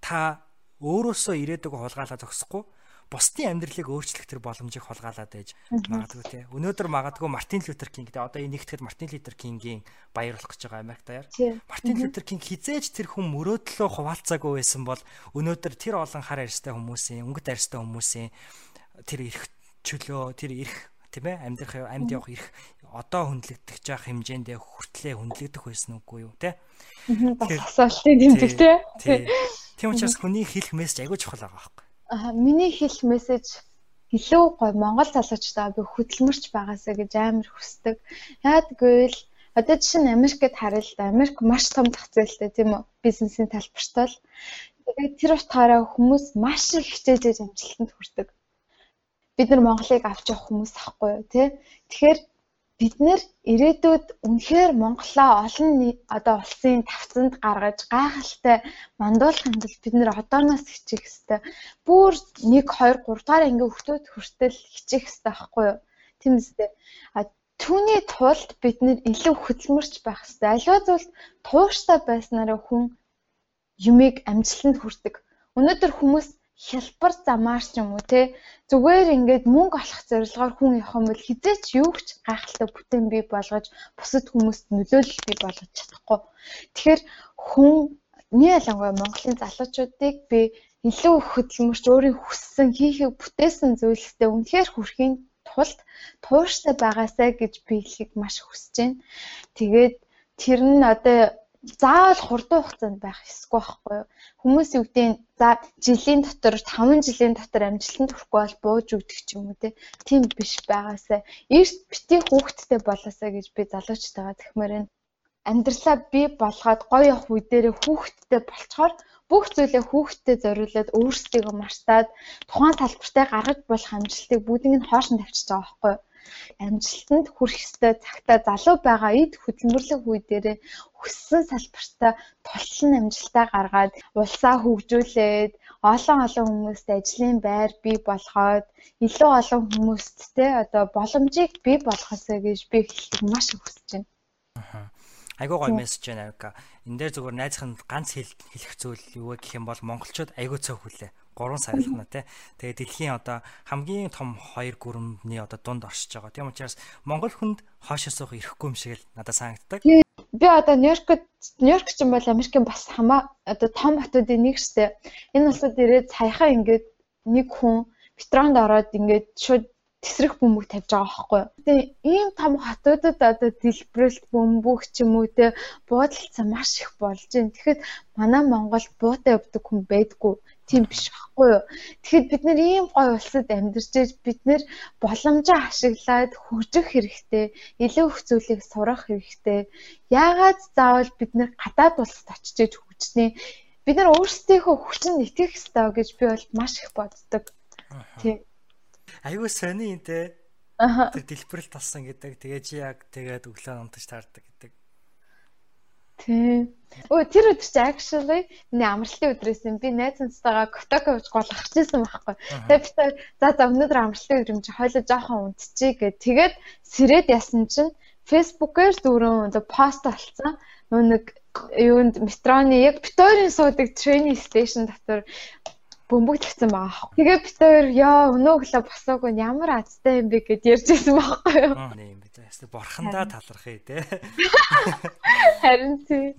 та өөрөөсөө ирээдүг хулгайлаа зогсохгүй бусдын амьдралыг өөрчлөх тэр боломжийг холгаалаад байж магадгүй те. Өнөөдөр магадгүй Мартин Лютер Кинг те одоо энэ нэгтгэхэд Мартин Лютер Кингийн баяр болох гэж байгаа Америк даяар. Мартин Лютер Кинг хизээж тэр хүн мөрөөдлөө хуваалцаагүй байсан бол өнөөдөр тэр олон хар арьстай хүмүүсийн өнгөт арьстай хүмүүсийн тэр эрх чөлөө тэр эрх тийм ээ амьдрах амьд явах эрх одоо хөндлөгдөх жах хэмжээндээ хүртлээ хөндлөгдөх байсан үгүй юу те. Тэгэхээр асуултын тэмдэг те. Тийм учраас хүний хэлэх мессеж айгүй чухал байгаа байхгүй. Аа миний хэлэх мессеж илүү гоё Монгол залуучдаа би хөдөлмөрч байгаасаа гэж амар хүсдэг. Яагаад гэвэл одоо жишээ нь Америкт харъя л да. Америк маш том зах зээлтэй тийм үү? Бизнесийн талбартаа л. Тэгээд тэр утгаараа хүмүүс маш их хичээж амжилтанд хүрдэг. Бид нар Монголыг авч явах хүмүүс ахгүй юу, тий? Тэгэхээр бид нэр ирээдүйд үнэхээр Монголоо олон одоо улсын тавцанд гаргаж гайхалтай мандуулахын тулд бид нэр одооноос хичээх хэрэгтэй. Бүр 1 2 3 дахь ангийн хүүхдүүд хүртэл хичээх хэрэгтэй байхгүй юу? Тийм үстэй. А түүний тулд бид нэр илүү хөдөлмөрч байх хэрэгтэй. Аливаа зүйл тууштай байснараа хүн юмыг амжилтанд хүрдэг. Өнөөдөр хүмүүс хялбар замаар ч юм уу те зүгээр ингээд мөнгө олох зорилгоор хүн явах юм бол хизээч юу ч гайхалтай бүтээн бий болгож бусад хүмүүст нөлөөлөл бий болгож чадахгүй. Тэгэхээр хүн нэг ялангуяа Монголын залуучуудыг би илүү хөдөлмөрч өөрийн хүссэн хийхийг бүтээсэн зүйлстэй үнэхээр хүрэхийн тулд тууштай байгаасай гэж би хэлхийг маш хүсэж байна. Тэгээд тэр нь одоо заавал хурдан хугацаанд байх ёсгүй байхгүй юу? Хүмүүс юу гэдэг нь за жилийн дотор 5 жилийн дотор амжилтанд хүрэхгүй бол бууж өгдөг ч юм уу тийм биш байгаасаа эрт бити хүүхдтэй болоосаа гэж би залуучтайгаа тэгмээр байна. Амьдралаа би болгоод гоё явах үе дээр хүүхдтэй болцохоор бүх зүйлээ хүүхдтэй зориулаад өөрсдийгөө мартаад тухайн салбартаа гаргаж болох амжилтыг бүгдийг нь хоошин тавьчихж байгаа байхгүй юу? Амжилтанд хүрэх ёстой цагтаа залуу байгаа эд хөдөлмөрлөх үе дээрээ хүссэн салбартаа тултлан амжилтаа гаргаад улсаа хөгжүүлээд олон олон хүмүүст ажлын байр бий болгоод илүү олон хүмүүст те одоо боломжийг бий болгосоо гэж би хэлэх маш их хүсэж байна. Айгуу гоё мессеж байна Авика. Энд дээр зүгээр найзхан ганц хэлэх зүйл юу вэ гэх юм бол монголчууд айгуу цөөх хүлээ 3 сая болгоно те. Тэгээ дэлхийн одоо хамгийн том хоёр гүрэмний одоо дунд оршиж байгаа. Тийм учраас Монгол хүнд хоошоо суух ирэхгүй юм шиг л надад санагддаг. Би одоо Нью-Йоркт Нью-Йорк ч юм бол Америкийн бас хамаа одоо том хотуудын нэг штэ. Энэ улсад ирээд саяхан ингээд нэг хүн метронд ороод ингээд шууд тесрэх бөмбөг тавьж байгаа байхгүй юу. Тэгээ ийм том хотуудад одоо дэлбэрэлт бөмбөг ч юм уу те буудалцсан маш их болж байна. Тэгэхэд манай Монгол буутай өвдөг хүн байдгүй тийм биш байхгүй юу. Тэгэхэд бид нэр ийм гой улсад амьдарч ээж бид нэр боломжоо ашиглаад хөгжих хэрэгтэй, илүү их зүйлийг сурах хэрэгтэй. Яагаад заавал бид нэр гадаад улсад очиж ээж хөгжснээ бид нар өөрсдийнхөө хүчин итгэх ёстой гэж би бол маш их боддог. Тийм. Айгуу сони энэ те. Тэр дэлбэрэлт талсан гэдэг. Тэгээ чи яг тэгээд өглөө унтаж таардаг гэдэг. Тийм. Өө тэр өдөр чи actually миний амралтын өдрөөс юм би найз нацтайгаа Котоко ууж голгож ирсэн байхгүй. Тэгээд би за за өнөөдөр амралтын өдөр юм чи хойлоо жоохон унтчихъя гэд тэгээд сэрээд ясан чинь Facebook-ээр дөрөв оо пост болцсон. Нөө нэг юунд метроны яг Victoria суудаг train station дотор бөмбөг тавьсан байгаа. Тэгээ бид хоёр яа өнөө өглөө босоогүй ямар азтай юм бэ гэд ярьжсэн байхгүй юу? Аа. Ястаа борхандаа талархъя те. Харин тий.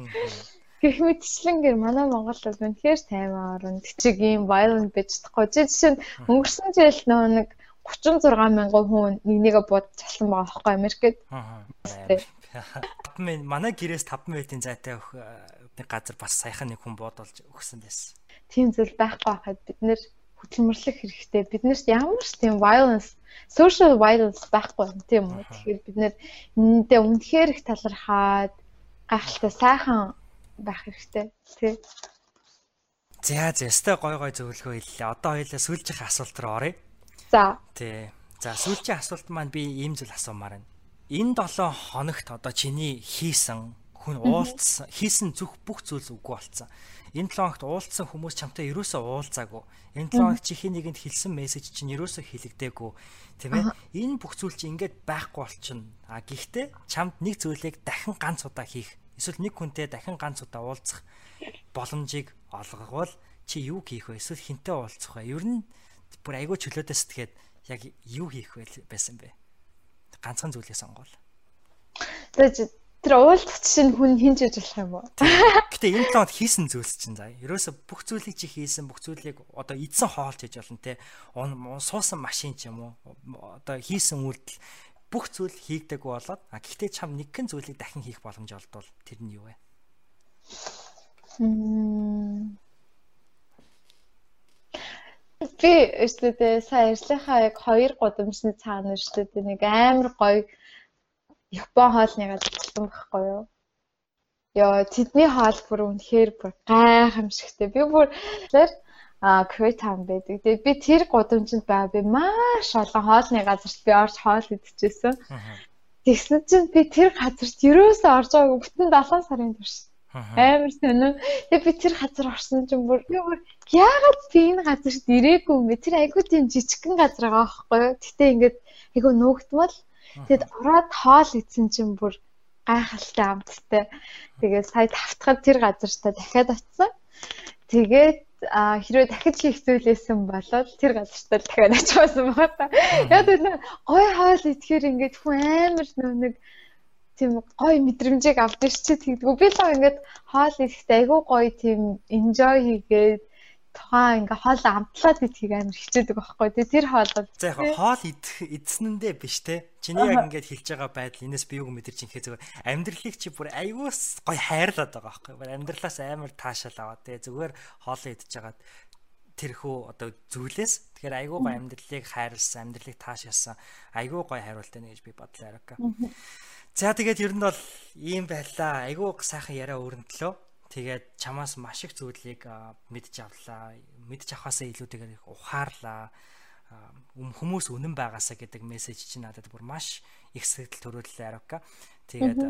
Гэх мэтчлэнгээр манай Монгол бол үнэхээр тайван орн. Тэчиг ийм violent байж чадахгүй. Жишээ нь өнгөрсөн жил нөө нэг 36 мянган хүн нэг нэгэ бод цалсан байгаа байхгүй Америкт. 5 минут манай гэрээс 5 минутын зайтай өгөх нэг газар бас саяхан нэг хүн буудалж өгсөн байсан. Тийм зүйл байхгүй байхад бид нэр хөдөлмөрлөх хэрэгтэй. Биднэрт ямар ч тийм violence, social violence байхгүй юм тийм үү? Тэгэхээр бид нэр энэндээ үнэхээр их талархаад гайхалтай сайхан байх хэрэгтэй. Тий. За зэстэй гой гой зөвлөгөө хэллээ. Одоо хоёлаа сүүлжих асуулт руу оръё. За. Тий. За сүүлчийн асуулт маань би ийм зүйл асуумаар байна. Энэ 7 хоногт одоо чиний хийсэн хүн уулзсан хийсэн зүх бүх зүйлс үгүй болцсон. Энэ 7 хоногт уулзсан хүмүүс чамтай ерөөсөө уулзаагүй. Энэ 7 хоногт чихийн нэгэнд хэлсэн мессеж чинь ерөөсөө хэлэгдээгүй. Тийм ээ. Энэ бүх зүйл чинь ингээд байхгүй болчихно. А гэхдээ чамд нэг зүйлийг дахин ганц удаа хийх эсвэл нэг хүнтэй дахин ганц удаа уулзах боломжийг олгохвол чи юу хийх вэ? Эсвэл хинтээ уулзах вэ? Ер нь бүр айгүй чөлөөтэй сэтгээд яг юу хийх вэ байсан бэ? Ганцхан зүйлээ сонгоол. Тэгээд тэр уулзах чинь хүн хинж болох юм уу? Гэтэ энэ тоонд хийсэн зүйлс чинь заа. Ерөөсө бүх зүйлийг чи хийсэн, бүх зүйлийг одоо идсэн хоолч хийж болно те. Суусан машин ч юм уу. Одоо хийсэн үйлдэл бүх зүйл хийгдэггүй болоод а гэхдээ чам нэгэн зүйлийг дахин хийх боломж олдвол тэр нь юу вэ? Би өстөдөө сая ярьслахаа яг хоёр гудамжны цаана өстөдөө нэг амар гоё Япон хоолны газарчлан байхгүй юу? Йоо, тэдний хоол бүр үнэхээр бүр гайхамшигтэй. Би бүр тэр а Кретан байдаг. Тэгээд би тэр гудамжинд байгаа би маш олон хоолны газарт би орж хоол идчихсэн. Тэгсэн чинь би тэр газарт ерөөсөө орж байгаагүй бүтэн 7 сарын турш. Амар сонин. Тэгээ би тэр газар орсон чинь бүр яагаад би энэ газарт ирээгүй юм бэ? Тэр айгүй тийм жижигхэн газар байгаа байхгүй юу? Гэтэ ингээд айгүй нуугдмал. Тэгэд ороод хоол идсэн чинь бүр гайхалтай амттай. Тэгээ сая тавтахад тэр газартаа дахиад очисон. Тэгээд а хэрвээ дахиж хийх зүйлээсэн болоод тэр газартаа дахиад очисон байгаа та. Яг л гой хоол идэхээр ингээд хүн амар нэг тийм гоё мэдрэмжийг авдаг ч тэгдэггүй. Би л ингээд хоол идэхдээ айгүй гоё тийм enjoy хийгээд тухайн ингээ хоол амтлаад идхийг амар хичээдэг байхгүй. Тий тэр хоол бол за яг хоол идэх эдснэндээ биш те. Чиний яг ингээд хэлж байгаа байдал энэс би юу мэдэрч инхээ зүгээр амьдралыг чи бүр аюус гоё хайрлаад байгаа байхгүй. Бүр амьдралаас амар таашаал аваад те. Зүгээр хоолоо идж жагаад тэрхүү одоо зүйлээс тэгэхээр айгүй гоё амьдралыг хайрлсан амьдралыг таашаасан айгүй гоё хариултаа нэ гэж би бодлоо ярика За тэгээд ер нь бол ийм байлаа. Айгүй сайхан яриа өрнөдлөө. Тэгээд чамаас маш их зүйлийг мэдж авлаа. Мэдж авахаасаа илүүтэйгээр ухаарлаа. Хүмүүс үнэн байгаасаа гэдэг мессеж чинь надад бүр маш их сэтгэл төрүүллээ Арока. Тэгээд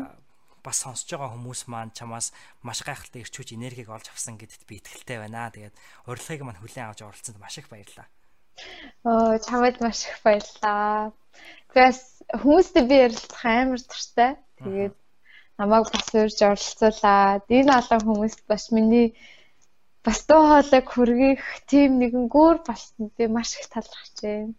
бас сонсож байгаа хүмүүс маань чамаас маш гайхалтай ирчүүж энергиг олж авсан гэдэгт би итгэлтэй байна. Тэгээд урилгыг маань хүлээн авч оролцсонд маш их баярлалаа. Оо чамд маш их баярлалаа. Тэгээс хүмүүстэй би ярилцах амар туртай. Тэгээд намайг бас урьж оролцуулаад энэ олон хүмүүст бас миний бас дуу хоолойг хүргэх тийм нэгэн гүүр болсонд би маш их талархаж байна.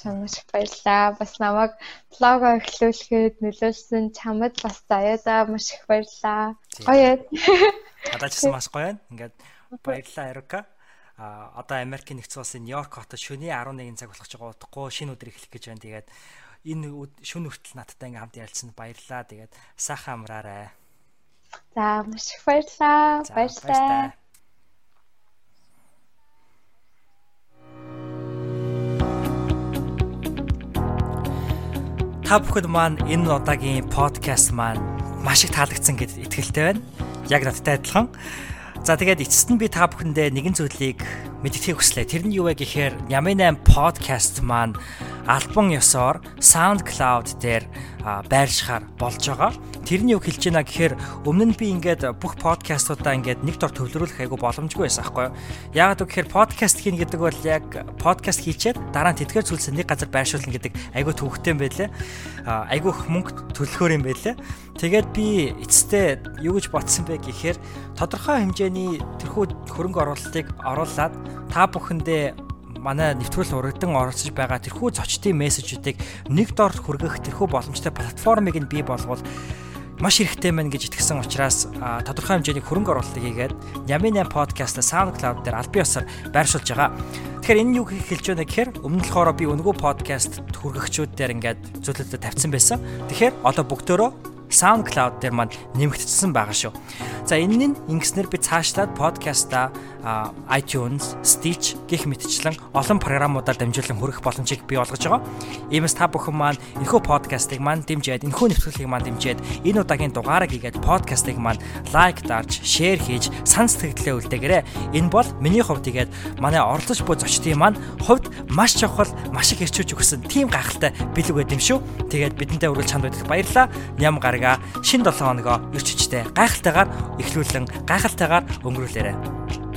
Чамд их баярлалаа. Бас намайг блогоо эхлүүлэхэд нөлөөлсөн чамд бас заяада маш их баярлалаа. Гоё. Надад ч бас гоё байна. Ингээд баярлалаа Эрука. А одоо Америкийн нэгдсэн улсын Нью-Йорк хотод шөнийн 11 цаг болох ч байгаа утгагүй шинэ өдөр эхлэх гэж байна. Тэгээд энэ шүн хүртэл надтай ингээм хамт ярилцсанд баярлалаа. Тэгээд сайхан амраарай. За маш их баярлалаа. Баярлалаа. Та бүхэд маань энэ удаагийн подкаст маань маш их таалагдсан гэдэгт итгэлтэй байна. Яг надтай адилхан. За тэгээд эцэст нь би та бүхэндээ нэгэн зүйлийг мэдгэхийг хүслээ. Тэр нь юу вэ гэхээр Ямын 8 подкаст маань альбом ёсоор SoundCloud дээр байршихаар болж байгаа. Тэрний үг хэлж байна гэхээр өмнө нь би ингээд бүх подкастуудаа ингээд нэг дор төвлөрүүлэх айгу боломжгүй байсан аахгүй юу. Яагаад гэхээр подкаст хийн гэдэг бол яг подкаст хийчээд дараа нь тэтгэр зүйлсээ нэг газар байршуулна гэдэг айгу төвхтэй юм байлээ. Айгу их мөнгө төлөхөр юм байлээ. Тэгээд би эцэстээ юу гэж бодсон бэ гэхээр тодорхой хэмжээний тэрхүү хөрөнгө оруулалтыг оруулаад та бүхэндээ манай нэвтрүүлэл урагдан оролцож байгаа тэрхүү зочдын мессежүүдийг нэг дор хүргэх тэрхүү боломжтой платформыг нь бий болгоод маш хэрэгтэй байна гэж итгэсэн учраас тодорхой хэмжээний хөрөнгө оруулалтыг хийгээд Ямин 8 подкаст SoundCloud дээр аль биесээр байршуулж байгаа. Тэгэхээр энэ юу хэлж байна гэхээр өмнө нь болохоор би өнгөө подкаст хүргэгчүүд дээр ингээд зөвлөлтөд тавьсан байсан. Тэгэхээр одоо бүгдөө SoundCloud дээр маань нэмэгдсэн байгаа шүү. За энэ нь ингэснээр би цаашлаад подкаста iTunes, Stitch гэх мэтчлэн олон програмуудаар дамжуулан хүргэх боломжийг бий болгож байгаа. Иймээс та бүхэн маань энэхүү подкастыг маань дэмжиж, энэхүү нэвтрүүлгийг маань дэмжиж, энэ удаагийн дугаараа хийгээд подкастыг маань лайк дарж, шеэр хийж, сан сэтгэлдээ үлдээгээрэй. Энэ бол миний хувьд игээд манай оролцож буй зочдын маань хувьд маш чухал, маш их ирчүүж өгсөн тийм гайхалтай бэлэг байд юм шүү. Тэгээд бидэнтэй үргэлж чанд байдагт баярлалаа. Ням гарага шин 7 хоногоо ирч хүчтэй гайхалтайгаар эхлүүлэн гайхалтайгаар өнгөрүүлээрэй.